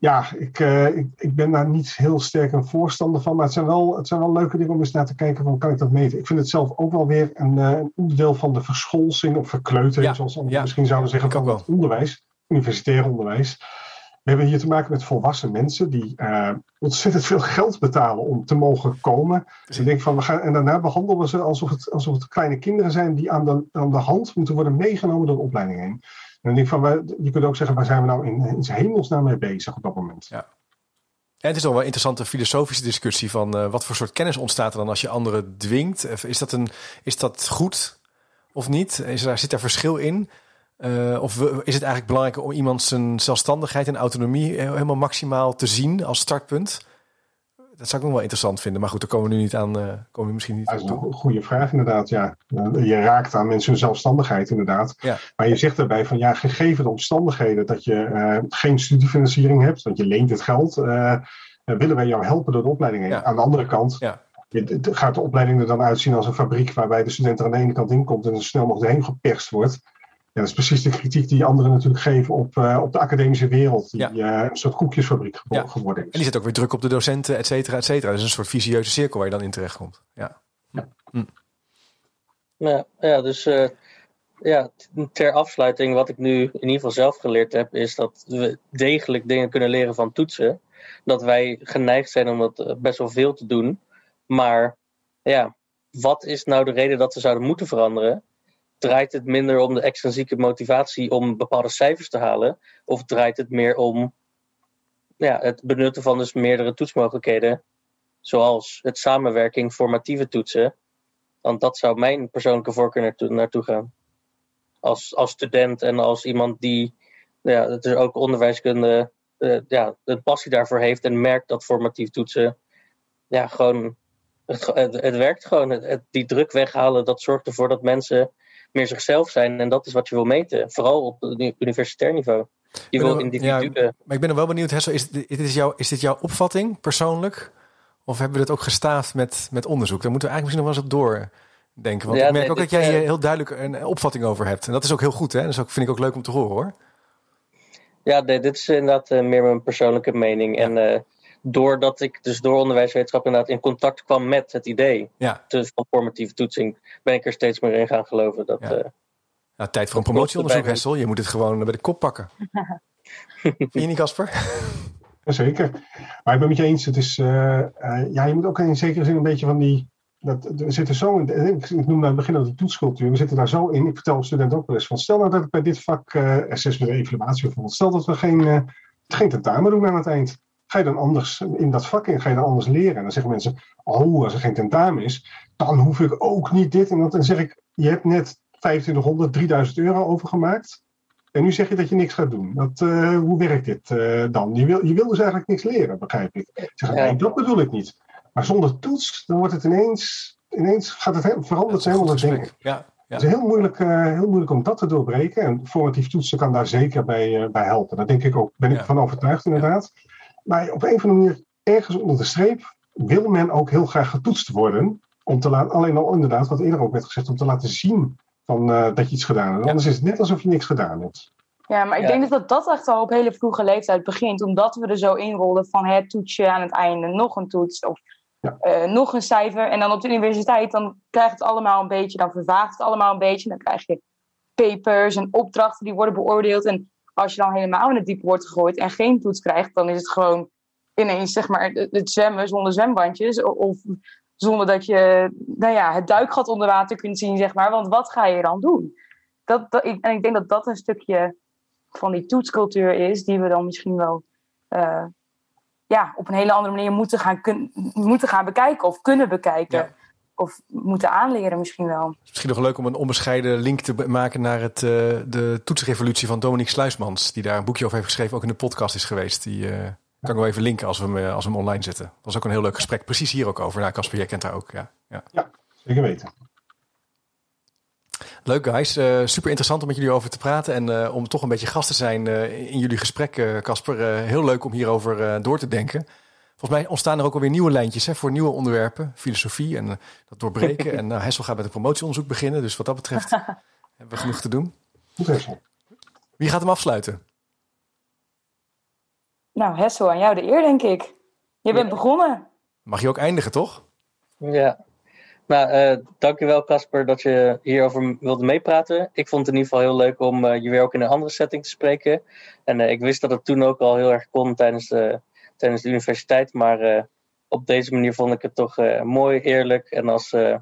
[SPEAKER 2] ja, ik, uh, ik, ik, ben daar niet heel sterk een voorstander van. Maar het zijn wel, het zijn wel leuke dingen om eens naar te kijken. Van, kan ik dat meten? Ik vind het zelf ook wel weer een, uh, een onderdeel van de verscholsing of verkleutering. zoals ja. misschien zouden zeggen van het onderwijs. Universitair onderwijs. We hebben hier te maken met volwassen mensen die uh, ontzettend veel geld betalen om te mogen komen. Dus ik denk van we gaan, en daarna behandelen we ze alsof het, alsof het kleine kinderen zijn die aan de, aan de hand moeten worden meegenomen door de opleiding heen. En ik van, je kunt ook zeggen, waar zijn we nou in, in hemelsnaam mee bezig op dat moment?
[SPEAKER 5] Ja. En het is ook wel een interessante filosofische discussie van uh, wat voor soort kennis ontstaat er dan als je anderen dwingt. Is dat, een, is dat goed of niet? Is daar, zit daar verschil in? Uh, of is het eigenlijk belangrijk om iemand zijn zelfstandigheid en autonomie helemaal maximaal te zien als startpunt? Dat zou ik nog wel interessant vinden. Maar goed, daar komen we nu niet aan. Uh, komen we misschien niet
[SPEAKER 2] dat is een goede vraag, inderdaad. Ja. Je raakt aan mensen hun zelfstandigheid, inderdaad.
[SPEAKER 5] Ja.
[SPEAKER 2] Maar je zegt daarbij van ja, gegeven de omstandigheden dat je uh, geen studiefinanciering hebt, want je leent het geld, uh, willen wij jou helpen door de opleiding heen.
[SPEAKER 5] Ja.
[SPEAKER 2] Aan de andere kant
[SPEAKER 5] ja.
[SPEAKER 2] gaat de opleiding er dan uitzien als een fabriek waarbij de student er aan de ene kant in komt en zo snel mogelijk heen geperst wordt. Ja, dat is precies de kritiek die anderen natuurlijk geven op, uh, op de academische wereld. Die ja. uh, een soort koekjesfabriek
[SPEAKER 5] ja.
[SPEAKER 2] geworden is.
[SPEAKER 5] En die zet ook weer druk op de docenten, et cetera, et cetera. Dat is een soort visieuze cirkel waar je dan in terecht komt. Ja,
[SPEAKER 1] ja. Hm. ja, ja dus uh, ja, ter afsluiting, wat ik nu in ieder geval zelf geleerd heb, is dat we degelijk dingen kunnen leren van toetsen. Dat wij geneigd zijn om dat best wel veel te doen. Maar ja, wat is nou de reden dat we zouden moeten veranderen? Draait het minder om de extrinsieke motivatie om bepaalde cijfers te halen? Of draait het meer om ja, het benutten van dus meerdere toetsmogelijkheden, zoals het samenwerking, formatieve toetsen? Want dat zou mijn persoonlijke voorkeur naartoe, naartoe gaan. Als, als student en als iemand die ja, het is ook onderwijskunde, uh, ja, een passie daarvoor heeft en merkt dat formatief toetsen ja, gewoon het, het, het, werkt gewoon. Het, die druk weghalen, dat zorgt ervoor dat mensen meer zichzelf zijn. En dat is wat je wil meten. Vooral op universitair niveau. Je wil.
[SPEAKER 5] Maar ik ben er wel benieuwd, Hessel, is, dit- is, jouw, is dit jouw opvatting persoonlijk? Of hebben we dit ook gestaafd met, met onderzoek? Daar moeten we eigenlijk misschien nog wel eens op doordenken. Want
[SPEAKER 1] Ja,
[SPEAKER 5] ik merk
[SPEAKER 1] nee,
[SPEAKER 5] ook dat jij hier
[SPEAKER 1] eh,
[SPEAKER 5] heel duidelijk een opvatting over hebt. En dat is ook heel goed, hè? Dus ook, vind ik ook leuk om te horen, hoor.
[SPEAKER 1] Ja, nee, dit is inderdaad eh, meer mijn persoonlijke mening. En eh, doordat ik dus door onderwijswetenschap inderdaad in contact kwam met het idee
[SPEAKER 5] Ja,
[SPEAKER 1] van formatieve toetsing, ben ik er steeds meer in gaan geloven. Dat,
[SPEAKER 5] Ja.
[SPEAKER 1] eh,
[SPEAKER 5] nou, tijd voor een
[SPEAKER 1] Dat
[SPEAKER 5] promotieonderzoek. Hessel. Je moet het gewoon bij de kop pakken. Vind je niet, Casper?
[SPEAKER 2] Zeker. Maar ik ben met je eens. Het is, eh, eh, ja, je moet ook in zekere zin een beetje van die. Dat, we zitten zo in. Ik ik noemde aan het begin al die toetscultuur. We zitten daar zo in. Ik vertel studenten ook wel eens van. Stel nou dat ik bij dit vak uh, assessment en evaluatie bijvoorbeeld. Stel dat we geen, eh, geen tentamen doen aan het eind. Ga je dan anders in dat vak in? Ga je dan anders leren? En dan zeggen mensen. Oh, als er geen tentamen is. Dan hoef ik ook niet dit en dat. En dan zeg ik. Je hebt net 2500, 3000 euro overgemaakt. En nu zeg je dat je niks gaat doen. Dat, eh, hoe werkt dit eh, dan? Je wil, je wil dus eigenlijk niks leren, begrijp ik. Zeg, nee, dat bedoel ik niet. Maar zonder toets, dan wordt het ineens, ineens gaat het, he- verandert
[SPEAKER 5] een
[SPEAKER 2] helemaal
[SPEAKER 5] goed
[SPEAKER 2] het denken.
[SPEAKER 5] gesprek. Ja, ja.
[SPEAKER 2] Het is heel moeilijk, eh, heel moeilijk om dat te doorbreken. En formatief toetsen kan daar zeker bij, bij helpen. Daar denk ik ook, ben ik
[SPEAKER 5] Ja.
[SPEAKER 2] van overtuigd inderdaad. Maar op een of andere manier, ergens onder de streep, wil men ook heel graag getoetst worden. Om te laten, alleen al inderdaad, wat eerder ook werd gezegd, om te laten zien van, eh, dat je iets gedaan hebt.
[SPEAKER 5] Ja.
[SPEAKER 2] Anders is het net alsof je niks gedaan hebt.
[SPEAKER 3] Ja, maar ik
[SPEAKER 1] Ja.
[SPEAKER 3] denk dus dat dat echt al op hele vroege leeftijd begint. Omdat we er zo inrollen van het toetsje aan het einde, nog een toets of
[SPEAKER 2] Ja.
[SPEAKER 3] eh, nog een cijfer. En dan op de universiteit, dan krijgt het allemaal een beetje, dan vervaagt het allemaal een beetje. Dan krijg je papers en opdrachten die worden beoordeeld. En als je dan helemaal in het diepe wordt gegooid en geen toets krijgt, dan is het gewoon ineens zeg maar het zwemmen zonder zwembandjes. Of zonder dat je nou ja, het duikgat onder water kunt zien, zeg maar. Want wat ga je dan doen? Dat, dat, en ik denk dat dat een stukje van die toetscultuur is, die we dan misschien wel eh, ja, op een hele andere manier moeten gaan, moeten gaan bekijken of kunnen bekijken.
[SPEAKER 5] Ja.
[SPEAKER 3] Of moeten aanleren misschien wel.
[SPEAKER 5] Het is misschien nog leuk om een onbescheiden link te maken naar het, eh, de toetsrevolutie van Dominique Sluismans. Die daar een boekje over heeft geschreven, ook in de podcast is geweest. Die eh, kan ik wel even linken als we, hem, eh, als we hem online zetten. Dat was ook een heel leuk gesprek. Precies hier ook over. Nou, Casper, jij kent haar ook. Ja, ja.
[SPEAKER 2] Zeker weten.
[SPEAKER 5] Leuk guys, Eh, super interessant om met jullie over te praten en eh, om toch een beetje gast te zijn eh, in jullie gesprek, Casper. Eh, heel leuk om hierover eh, door te denken. Volgens mij ontstaan er ook alweer nieuwe lijntjes hè, voor nieuwe onderwerpen, filosofie en eh, dat doorbreken. en nou, Hessel gaat met een promotieonderzoek beginnen, dus wat dat betreft hebben we genoeg te doen.
[SPEAKER 2] Goed Hessel.
[SPEAKER 5] Wie gaat hem afsluiten?
[SPEAKER 3] Nou, Hessel, aan jou de eer, denk ik. Je bent
[SPEAKER 1] Ja.
[SPEAKER 3] begonnen.
[SPEAKER 5] Mag je ook eindigen, toch?
[SPEAKER 1] Ja. Nou, eh dankjewel Casper dat je hierover wilde meepraten. Ik vond het in ieder geval heel leuk om eh, je weer ook in een andere setting te spreken. En eh, ik wist dat het toen ook al heel erg kon tijdens de, tijdens de universiteit. Maar eh, op deze manier vond ik het toch eh, mooi, eerlijk. En als, eh,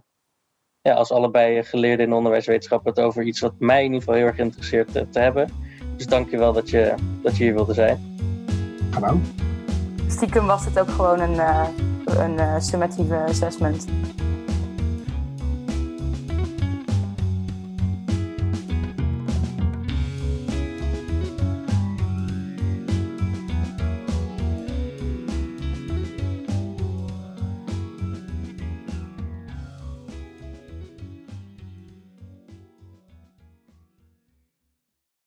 [SPEAKER 1] ja, als allebei geleerden in onderwijswetenschap het over iets wat mij in ieder geval heel erg interesseert te hebben. Dus dankjewel dat je, dat je hier wilde zijn.
[SPEAKER 2] Gedaan.
[SPEAKER 3] Stiekem was het ook gewoon een, een summatieve assessment.